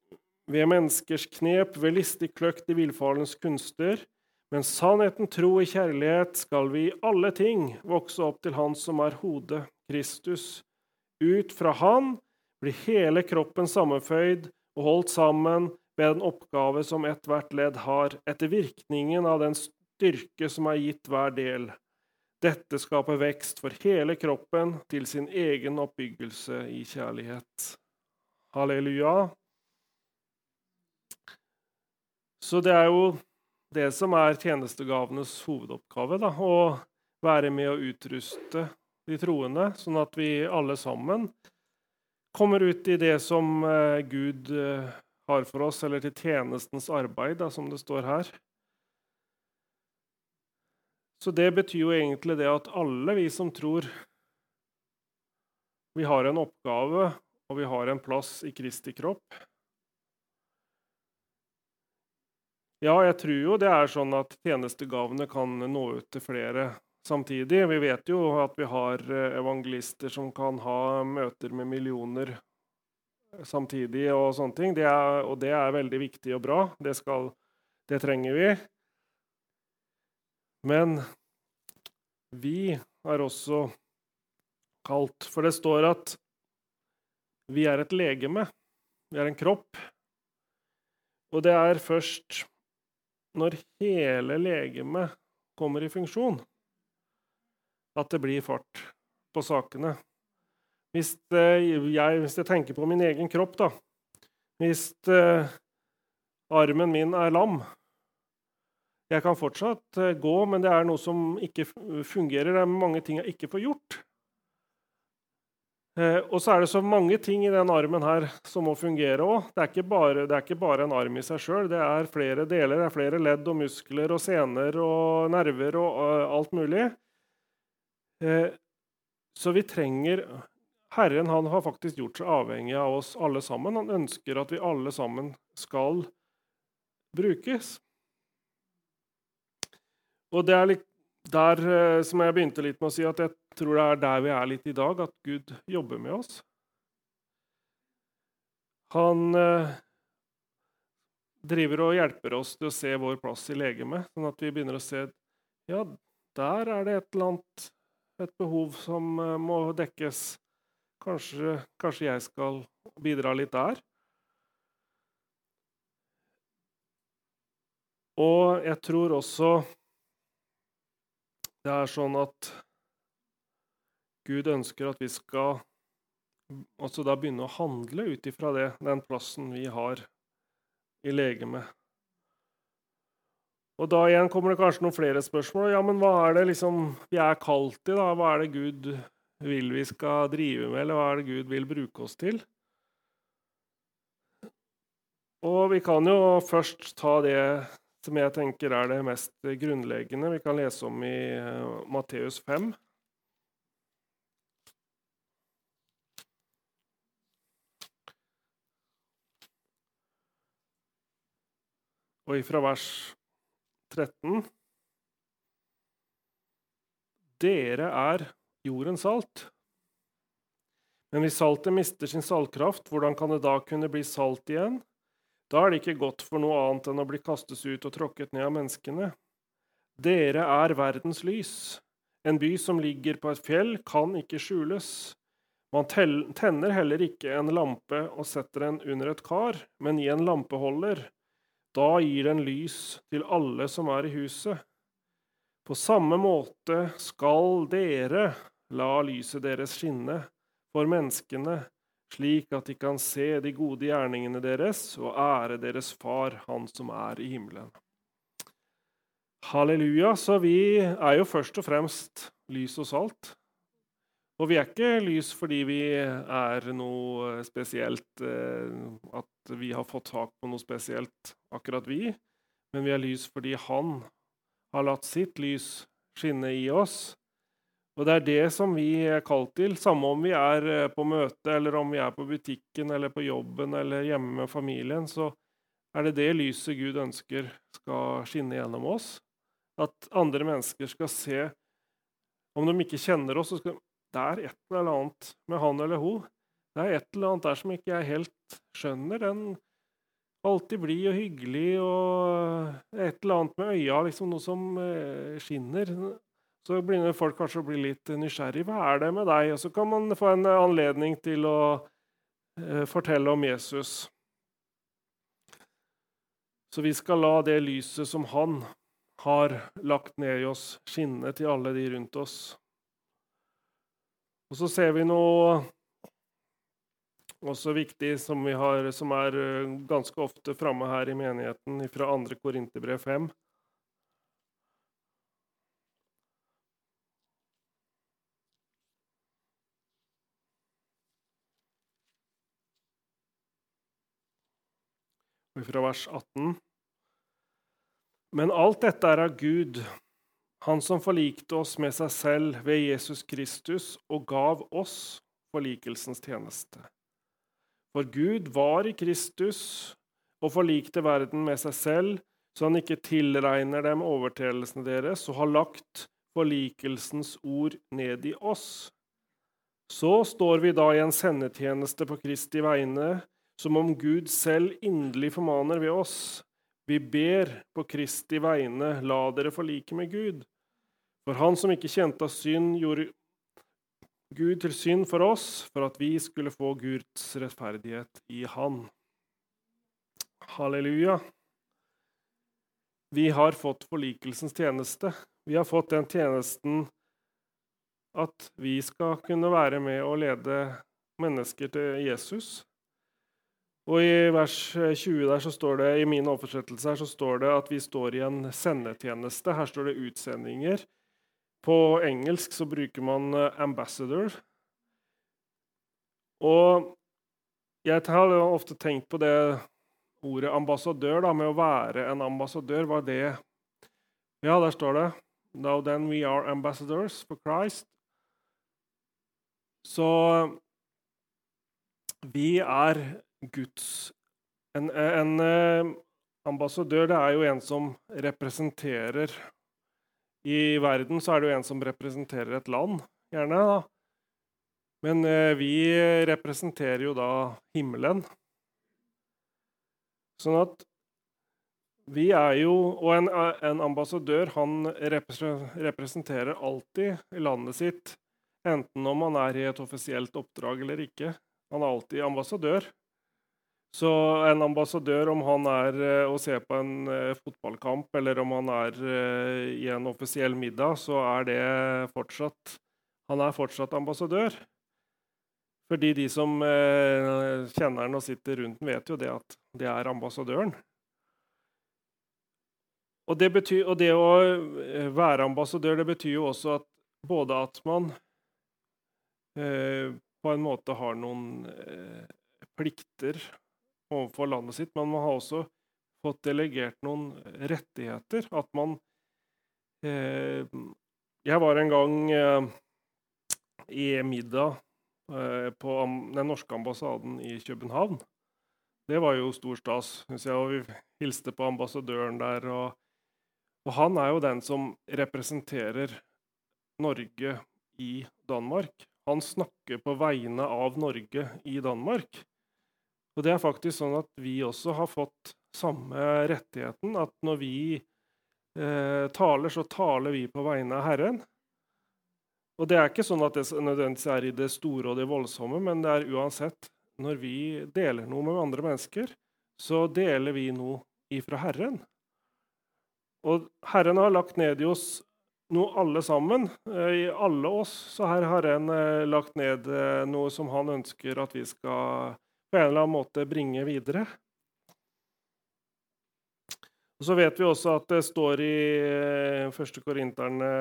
ved menneskers knep, ved listig kløkt i villfarens kunster. Men sannheten, tro og kjærlighet skal vi i alle ting vokse opp til Han som er hodet, Kristus. Ut fra Han blir hele kroppen sammenføyd og holdt sammen ved den oppgave som ethvert ledd har, etter virkningen av den styrke som er gitt hver del. Dette skaper vekst for hele kroppen til sin egen oppbyggelse i kjærlighet. Halleluja. Så det er jo det som er tjenestegavenes hovedoppgave. Da, å være med å utruste de troende, sånn at vi alle sammen kommer ut i det som eh, Gud eh, har for oss, eller til tjenestens arbeid, da, som det står her. Så det betyr jo egentlig det at alle vi som tror vi har en oppgave, og vi har en plass i Kristi kropp. Ja, jeg tror jo det er sånn at tjenestegavene kan nå ut til flere samtidig. Vi vet jo at vi har eh, evangelister som kan ha møter med millioner samtidig og sånne ting. Det er, og det er veldig viktig og bra. Det, skal, det trenger vi. Men vi er også kalt For det står at vi er et legeme. Vi er en kropp. Og det er først når hele legemet kommer i funksjon, at det blir fart på sakene. Hvis, eh, jeg, hvis jeg tenker på min egen kropp, da Hvis uh, armen min er lam Jeg kan fortsatt uh, gå, men det er noe som ikke fungerer. Det er mange ting jeg ikke får gjort. Uh, og så er det så mange ting i den armen her som må fungere òg. Det, det, er ikke bare en arm i seg sjøl. Det er flere deler. Det er flere ledd og muskler og sener og nerver og alt mulig. Eh, så vi trenger Herren han har faktisk gjort seg avhengig av oss alle sammen. Han ønsker at vi alle sammen skal brukes. Og det er litt der eh, som jeg begynte litt med å si, at jeg tror det er der vi er litt i dag, at Gud jobber med oss. Han eh, driver og hjelper oss til å se vår plass i legemet, sånn at vi begynner å se ja, der er det et eller annet et behov som eh, må dekkes. Kanskje, kanskje jeg skal bidra litt der. Og jeg tror også det er sånn at Gud ønsker at vi skal også da begynne å handle ut ifra den plassen vi har i legemet. Og da igjen kommer det kanskje noen flere spørsmål. Ja, men hva er det liksom vi er kalt i, da? Hva er det Gud vil vi skal drive med, eller hva er det Gud vil bruke oss til? Og vi kan jo først ta det som jeg tenker er det mest grunnleggende. Vi kan lese om i uh, Matteus 5. Og ifra vers 13. Dere er jordens salt. Men hvis saltet mister sin saltkraft, hvordan kan det da kunne bli salt igjen? Da er det ikke godt for noe annet enn å bli kastet ut og tråkket ned av menneskene. Dere er verdens lys. En by som ligger på et fjell, kan ikke skjules. Man tenner heller ikke en lampe og setter den under et kar, men i en lampeholder, da gir den lys til alle som er i huset. På samme måte skal dere la lyset deres skinne for menneskene, slik at de kan se de gode gjerningene deres og ære deres Far, Han som er i himmelen. Halleluja. Så vi er jo først og fremst lys og salt. Og vi er ikke lys fordi vi er noe spesielt, eh, at vi har fått tak på noe spesielt, akkurat vi. Men vi er lys fordi Han har latt sitt lys skinne i oss. Og det er det som vi er kalt til, samme om vi er eh, på møte, eller om vi er på butikken, eller på jobben, eller hjemme med familien, så er det det lyset Gud ønsker skal skinne gjennom oss. At andre mennesker skal se Om de ikke kjenner oss, så skal det er et eller annet med han eller hun. Det er et eller annet der som ikke jeg helt skjønner. Den alltid blid og hyggelig og et eller annet med øya, liksom noe som eh, skinner. Så begynner folk kanskje å bli litt nysgjerrig. Hva er det med deg? Og så kan man få en anledning til å eh, fortelle om Jesus. Så vi skal la det lyset som han har lagt ned i oss, skinne til alle de rundt oss. Og så ser vi noe også viktig som, vi har, som er eh, ganske ofte framme her i menigheten, fra 2. Korinterbrev 5. Fra vers 18. Men alt dette er av Gud, han som forlikte oss med seg selv ved Jesus Kristus og gav oss forlikelsens tjeneste. For Gud var i Kristus og forlikte verden med seg selv, så han ikke tilregner dem overtredelsene deres, og har lagt forlikelsens ord ned i oss. Så står vi da i en sendetjeneste på Kristi vegne, som om Gud selv inderlig formaner ved oss. Vi ber på Kristi vegne, la dere forlike med Gud. For han som ikke kjente av synd, gjorde Gud til synd for oss, for at vi skulle få Guds rettferdighet i Han. Halleluja. Vi har fått forlikelsens tjeneste. Vi har fått den tjenesten at vi skal kunne være med og lede mennesker til Jesus. Og I vers 20 der så står det, i min oversettelse her så står det at vi står i en sendetjeneste. Her står det utsendinger. På engelsk så bruker man eh, 'ambassador'. Og jeg har ofte tenkt på det ordet 'ambassadør', da, med å være en ambassadør. Var det Ja, der står det 'Now then we are ambassadors for Christ'. Så vi er Guds En, en eh, ambassadør det er jo en som representerer I verden så er det jo en som representerer et land, gjerne. da. Men eh, vi representerer jo da himmelen. Sånn at vi er jo Og en, en ambassadør han representerer alltid landet sitt, enten om han er i et offisielt oppdrag eller ikke. Han er alltid ambassadør. Så en ambassadør, om han er å se på en uh, fotballkamp, eller om han er uh, i en offisiell middag, så er det fortsatt Han er fortsatt ambassadør. Fordi de som kjenner han og sitter rundt den, vet jo det at det er ambassadøren. Og det, betyr, og det å være ambassadør det betyr jo også at både at man på en måte har noen plikter overfor landet sitt, men man har også fått delegert noen rettigheter. At man eh, Jeg var en gang eh, i middag eh, på den norske ambassaden i København. Det var jo stor stas, jeg. Og vi hilste på ambassadøren der. Og, og han er jo den som representerer Norge i Danmark. Han snakker på vegne av Norge i Danmark. Og det er faktisk sånn at vi også har fått samme rettigheten, at når vi eh, taler, så taler vi på vegne av Herren. Og det er ikke sånn at det nødvendigvis er i det store og det voldsomme, men det er uansett Når vi deler noe med andre mennesker, så deler vi noe ifra Herren. Og Herren har lagt ned i oss noe alle sammen. Eh, I alle oss så her har Herren eh, lagt ned eh, noe som han ønsker at vi skal på en eller annen måte bringe videre. Og Så vet vi også at det står i 1. Eh, Korinterne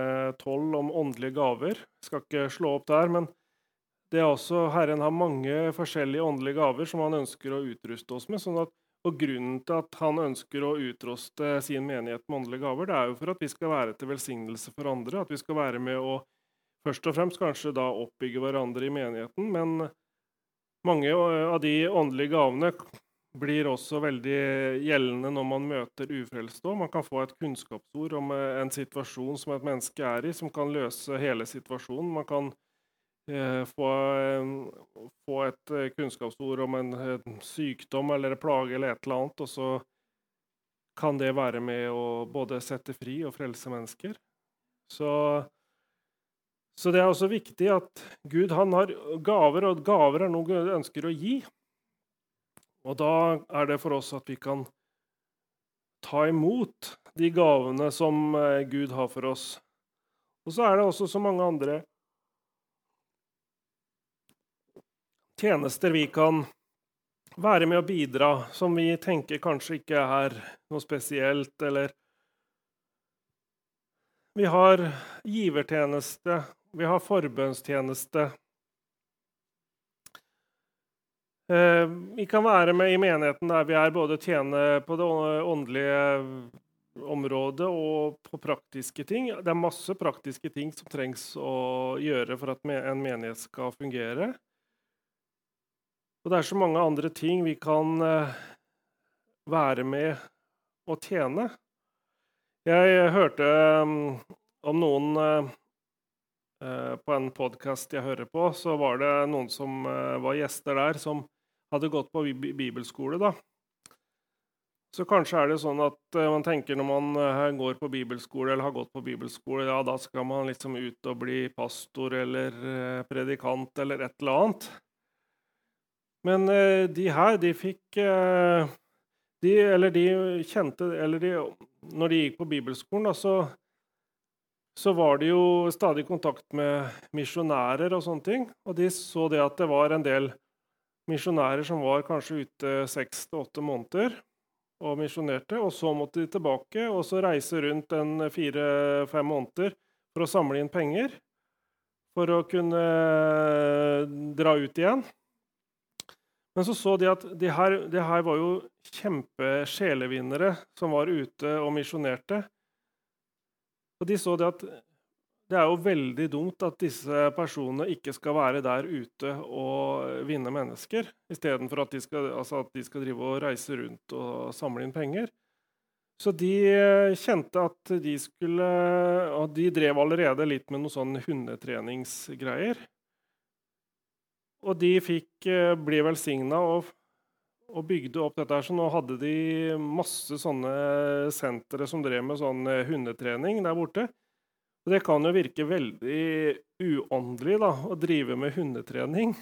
12 om åndelige gaver. Jeg skal ikke slå opp der, men det er også, Herren har mange forskjellige åndelige gaver som han ønsker å utruste oss med. sånn at og Grunnen til at han ønsker å utruste sin menighet med åndelige gaver, det er jo for at vi skal være til velsignelse for andre. At vi skal være med å først og fremst kanskje da oppbygge hverandre i menigheten, men mange eh, av de åndelige gavene blir også veldig gjeldende når man møter ufrelste. Man kan få et kunnskapsord om eh, en situasjon som et menneske er i, som kan løse hele situasjonen. Man kan eh, få, få, et kunnskapsord om en, en, sykdom eller plage eller et eller annet, og så kan det være med å både sette fri og frelse mennesker. Så så det er også viktig at Gud har gaver, og gaver er noe Gud ønsker å gi. Og da er det for oss at vi kan ta imot de gavene som eh, Gud har for oss. Og så er det også så mange andre tjenester vi kan være med å bidra, som vi tenker kanskje ikke er noe spesielt, eller Vi har givertjeneste, vi har forbønnstjeneste. Eh, vi kan være med i menigheten der vi er, både tjene på det åndelige området og på praktiske ting. Det er masse praktiske ting som trengs å gjøre for at en menighet skal fungere. Og det er så mange andre ting vi kan eh, være med og tjene. Jeg hørte mm, om noen på en podkast jeg hører på, så var det noen som var gjester der, som hadde gått på bibelskole, da. Så kanskje er det sånn at uh, man tenker når man går på bibelskole eller har gått på bibelskole, ja, da skal man liksom ut og bli pastor eller predikant eller et eller annet. Men de her, de fikk de, Eller de kjente Eller de, når de gikk på bibelskolen, da, så, så var de jo stadig kontakt med misjonærer og sånne ting. Og de så det at det var en del misjonærer som var kanskje ute seks til åtte måneder og misjonerte. Og så måtte de tilbake og så reise rundt en fire-fem måneder for å samle inn penger for å kunne dra ut igjen. Men så så de at de her, de her var jo kjempesjelevinnere som var ute og misjonerte. Og de så det at det er jo veldig dumt at disse personene ikke skal være der ute og vinne mennesker, istedenfor at, de altså at de skal drive og reise rundt og samle inn penger. Så de eh, kjente at de skulle Og de drev allerede litt med noen sånn hundetreningsgreier. Og de fikk, bli ble velsigna og, og, bygde opp dette. Så nå hadde de masse sånne sentre som drev med sånn eh, hundetrening der borte. Det kan jo virke veldig uåndelig da, å drive med hundetrening.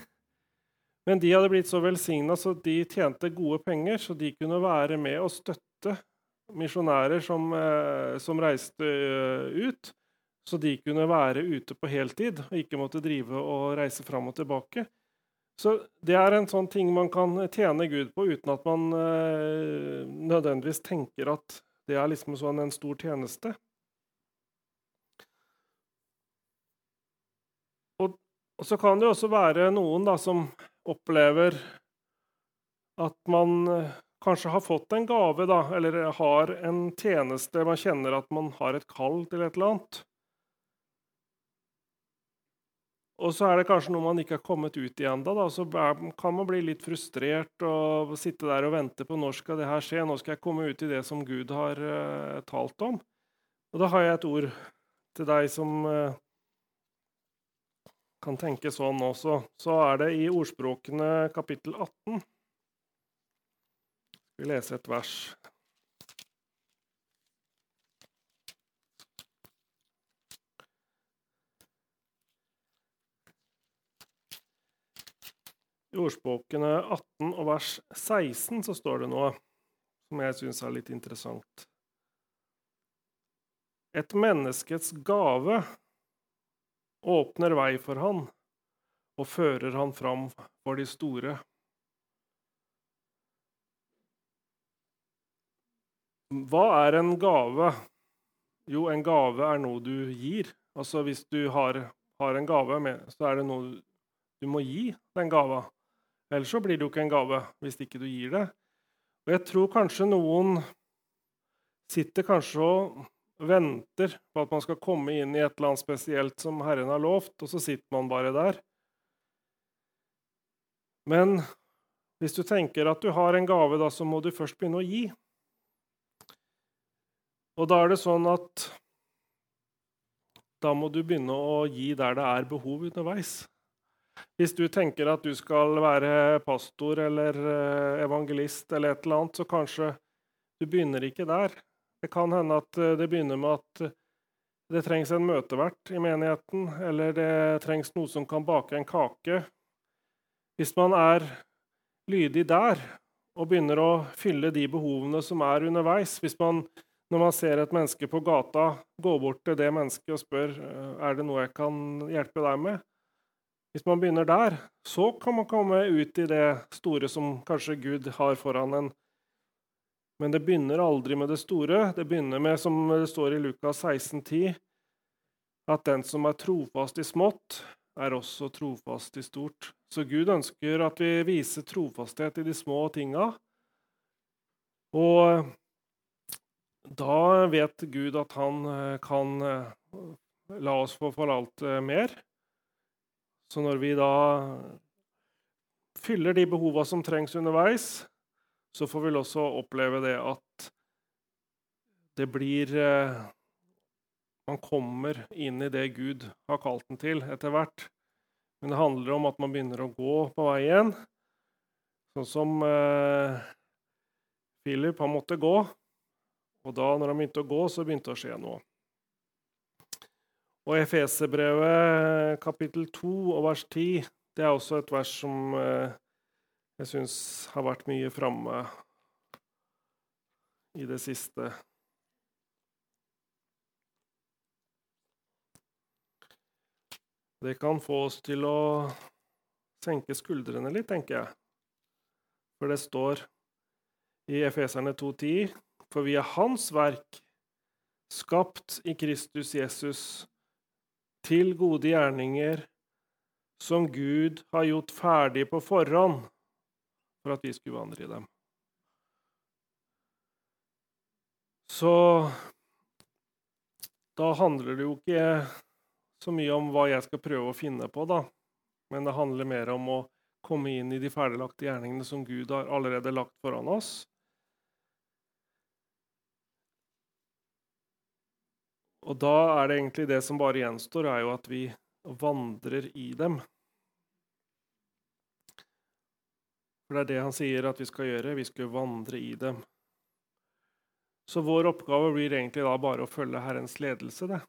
Men de hadde blitt så velsigna så de tjente gode penger, så de kunne være med og støtte misjonærer som, eh, som, reiste eh, ut. Så de kunne være ute på heltid og ikke måtte drive og reise fram og tilbake. Så det er en sånn ting man kan tjene Gud på uten at man eh, nødvendigvis tenker at det er liksom sånn en stor tjeneste. Og så kan det også være noen da, som opplever at man eh, kanskje har fått en gave, da, eller har en tjeneste Man kjenner at man har et kall til et eller annet. Og så er det kanskje noe man ikke har kommet ut i ennå. Så kan man bli litt frustrert og sitte der og vente på når skal det her skje. Nå skal jeg komme ut i det som Gud har uh, talt om. Og da har jeg et ord til deg som uh, kan tenke sånn også, så er det i Ordspråkene kapittel 18 Vi leser et vers. I Ordspråkene 18 og vers 16 så står det noe som jeg syns er litt interessant. Et menneskets gave åpner vei for han og fører han fram for de store. Hva er en gave? Jo, en gave er noe du gir. Altså Hvis du har, har en gave med, så er det noe du må gi den gava. Ellers så blir det jo ikke en gave hvis ikke du gir det. Og jeg tror kanskje noen sitter kanskje og venter på at man skal komme inn i et eller annet spesielt som Herren har lovt, og så sitter man bare der. Men hvis du tenker at du har en gave, da, så må du først begynne å gi. Og da er det sånn at da må du begynne å gi der det er behov underveis. Hvis du tenker at du skal være pastor eller eh, evangelist eller et eller annet, så kanskje du begynner ikke der. Det kan hende at eh, det begynner med at eh, det trengs en møtevert i menigheten, eller det trengs noe som kan bake en kake. Hvis man er lydig der og begynner å fylle de behovene som er underveis Hvis man, når man ser et menneske på gata, går bort til det mennesket og spør er det noe jeg kan hjelpe deg med, hvis man begynner der, så kan man komme ut i det store som kanskje Gud har foran en men det begynner aldri med det store. Det begynner med, som det står i Lukas 16,10, at den som er trofast i smått, er også trofast i stort. Så Gud ønsker at vi viser trofasthet i de små tinga. Og da vet Gud at han eh, kan eh, la oss få forvalte mer. Så når vi da fyller de behova som trengs underveis, så får vi også oppleve det at det blir eh, Man kommer inn i det Gud har kalt den til, etter hvert. Men det handler om at man begynner å gå på veien, sånn som eh, Philip han måtte gå. Og da når han begynte å gå, så begynte det å skje noe. Og Efeserbrevet kapittel 2 og vers 10 det er også et vers som eh, jeg syns har vært mye framme i det siste. Det kan få oss til å senke skuldrene litt, tenker jeg. For det står i Efeserne 2,10.: For vi er Hans verk, skapt i Kristus Jesus, til gode gjerninger, som Gud har gjort ferdig på forhånd for at vi skulle vandre i dem. Så da handler det jo ikke så mye om hva jeg skal prøve å finne på, da. Men det handler mer om å komme inn i de ferdiglagte gjerningene som Gud har allerede lagt foran oss. Og da er det egentlig det som bare gjenstår, er jo at vi vandrer i dem. For det er det han sier at vi skal gjøre. Vi skal vandre i dem. Så vår oppgave blir egentlig da bare å følge Herrens ledelse. det.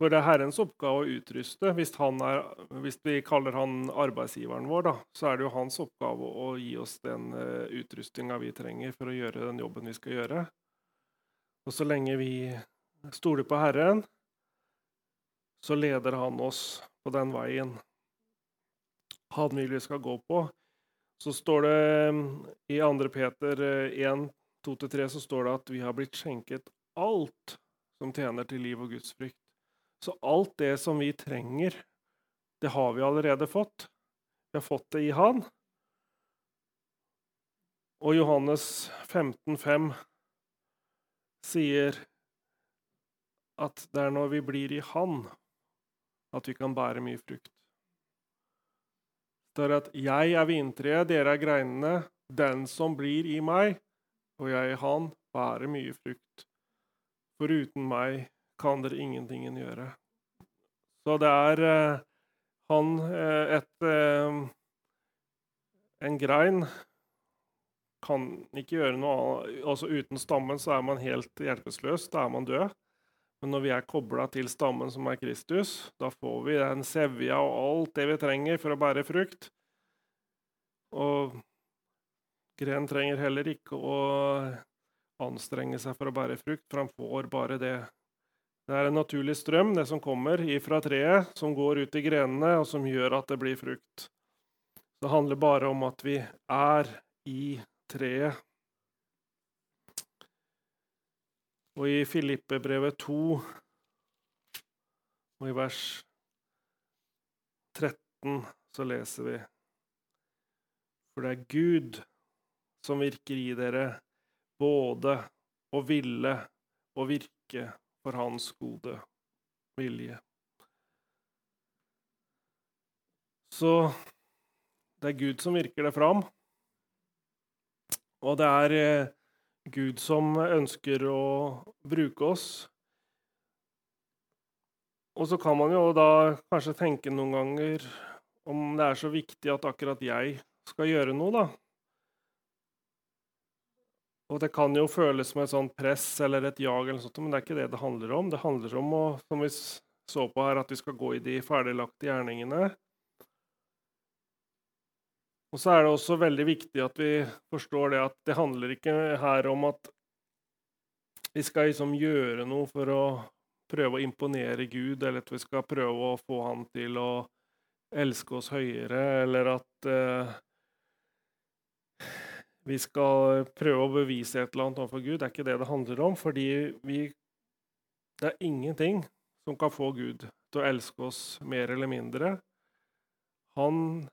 For det er Herrens oppgave å utruste. Hvis, er, hvis vi kaller han arbeidsgiveren vår, da, så er det jo hans oppgave å gi oss den uh, vi trenger for å gjøre den jobben vi skal gjøre. Og så lenge vi stoler på Herren, så leder han oss på den veien han vil vi skal gå på. Så står det i 2. Peter 1, eh, 2-3 så står det at vi har blitt skjenket alt som tjener til liv og Guds frykt. Så alt det som vi trenger, det har vi allerede fått. Vi har fått det i Han. Og Johannes 15,5 sier at det er når vi blir i Han, at vi kan bære mye frukt. Det er at 'jeg er vintreet, dere er greinene'. Den som blir i meg, og jeg i han, bærer mye frukt. For uten meg kan dere ingenting gjøre. Så det er eh, han eh, et eh, En grein kan ikke gjøre noe annet. Altså Uten stammen så er man helt hjelpeløs. Da er man død. Men når vi er kobla til stammen som er Kristus, da får vi den sevja og alt det vi trenger for å bære frukt. Og gren trenger heller ikke å anstrenge seg for å bære frukt, for han får bare det det er en naturlig strøm, det som kommer ifra treet, som går ut i grenene, og som gjør at det blir frukt. Det handler bare om at vi er i treet. Og i Filippebrevet 2 og i vers 13 så leser vi For det er Gud som virker i dere, både å ville og virke for hans gode vilje. Så det er Gud som virker det fram. Og det er eh, Gud som ønsker å bruke oss. Og så kan man jo da kanskje tenke noen ganger om det er så viktig at akkurat jeg skal gjøre noe, da. Og det kan jo føles som et sånt press eller et jag, eller sånt, men det er ikke det det handler om. Det handler om, å, som vi så på her, at vi skal gå i de ferdiglagte gjerningene. Og så er det også veldig viktig at vi forstår det at det handler ikke her om at vi skal liksom gjøre noe for å prøve å imponere Gud, eller at vi skal prøve å få han til å elske oss høyere, eller at eh, vi skal prøve å bevise et eller annet overfor Gud. Det er ikke det det handler om. fordi vi, det er ingenting som kan få Gud til å elske oss mer eller mindre. Han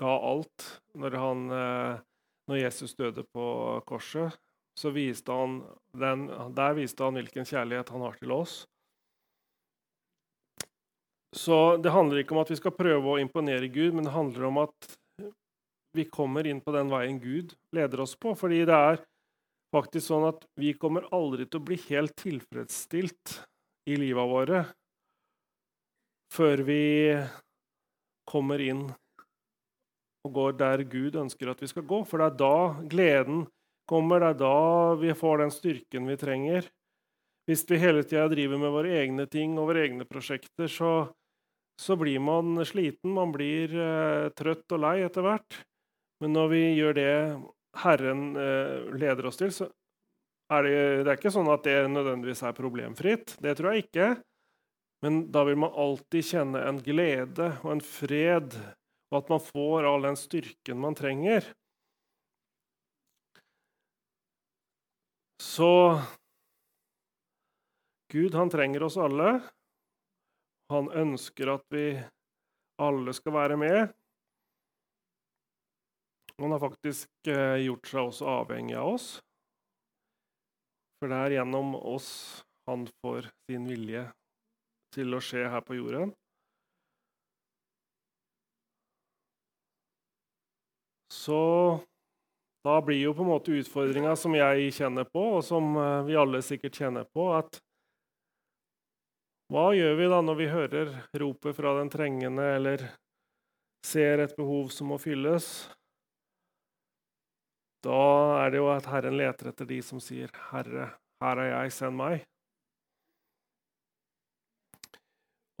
ga alt når, han, eh, når Jesus døde på korset. Så viste han den, der viste han hvilken kjærlighet han har til oss. Så det handler ikke om at vi skal prøve å imponere Gud, men det handler om at vi kommer inn på den veien Gud leder oss på. Fordi det er faktisk sånn at vi kommer aldri til å bli helt tilfredsstilt i livet våre før vi kommer inn og går der Gud ønsker at vi skal gå. For det er da gleden kommer, det er da vi får den styrken vi trenger. Hvis vi hele tida driver med våre egne ting og våre egne prosjekter, så, så blir man sliten, man blir eh, trøtt og lei etter hvert. Men når vi gjør det Herren eh, leder oss til, så er det, det er ikke sånn at det nødvendigvis er problemfritt. Det tror jeg ikke. Men da vil man alltid kjenne en glede og en fred, og at man får all den styrken man trenger. Så Gud, han trenger oss alle. Han ønsker at vi alle skal være med. Han har faktisk eh, gjort seg også avhengig av oss. For det er gjennom oss han får sin vilje til å skje her på jorden. Så da blir jo på en måte utfordringa som jeg kjenner på, og som eh, vi alle sikkert kjenner på, at hva gjør vi da når vi hører ropet fra den trengende, eller ser et behov som må fylles? Da er det jo at Herren leter etter de som sier, 'Herre, her er jeg, send meg'.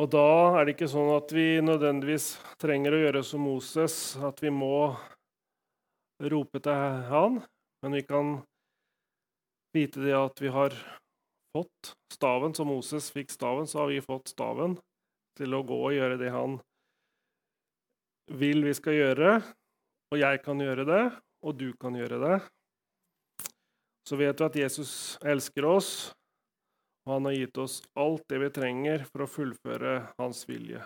Og da er det ikke sånn at vi nødvendigvis trenger å gjøre som Moses, at vi må rope til han, men vi kan vite det at vi har fått staven. Som Moses fikk staven, så har vi fått staven til å gå og gjøre det han vil vi skal gjøre. Og jeg kan gjøre det, og du kan gjøre det. Så vet du at Jesus elsker oss, og han har gitt oss alt det vi trenger for å fullføre hans vilje.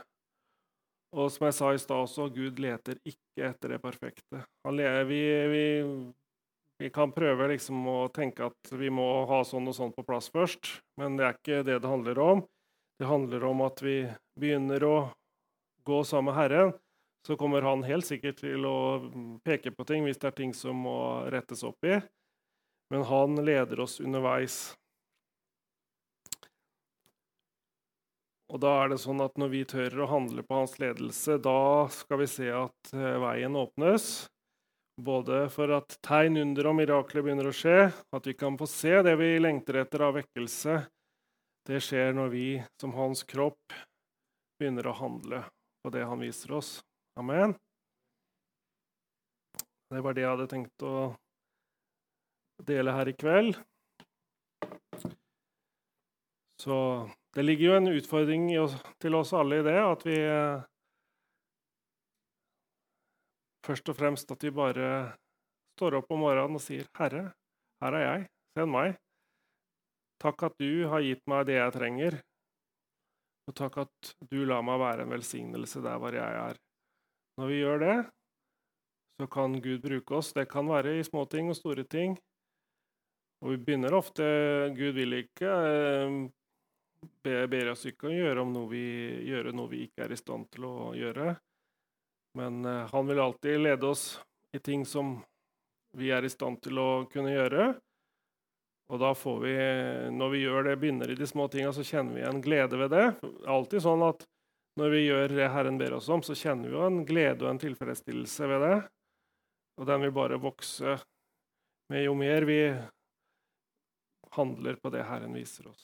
Og som jeg sa i stad også, Gud leter ikke etter det perfekte. Vi, vi, vi, kan prøve liksom å tenke at vi må ha sånn og sånn på plass først, men det er ikke det det handler om. Det handler om at vi begynner å gå sammen med Herren. Så kommer han helt sikkert til å peke på ting hvis det er ting som må rettes opp i. Men han leder oss underveis. Og da er det sånn at Når vi tør å handle på hans ledelse, da skal vi se at eh, veien åpnes. Både for at tegn, under og mirakler begynner å skje, at vi kan få se det vi lengter etter av vekkelse. Det skjer når vi som hans kropp begynner å handle på det han viser oss. Amen. Det var det jeg hadde tenkt å dele her i kveld. Så det ligger jo en utfordring til oss alle i det, at vi eh, Først og fremst at vi bare står opp om morgenen og sier, 'Herre, her er jeg. Send meg.' Takk at du har gitt meg det jeg trenger, og takk at du lar meg være en velsignelse der hvor jeg er. Når vi gjør det, så kan Gud bruke oss. Det kan være i små ting og store ting. Og vi begynner ofte Gud vil ikke eh, ber oss ikke å gjøre, noe vi, gjøre noe vi ikke er i stand til å gjøre. Men uh, han vil alltid lede oss i ting som vi er i stand til å kunne gjøre. Og da får vi, når vi gjør det, begynner i de små tinga, så kjenner vi en glede ved det. Alltid sånn at når vi gjør det Herren ber oss om, så kjenner vi jo en glede og en tilfredsstillelse ved det. Og den vil bare vokse med jo mer vi handler på det Herren viser oss.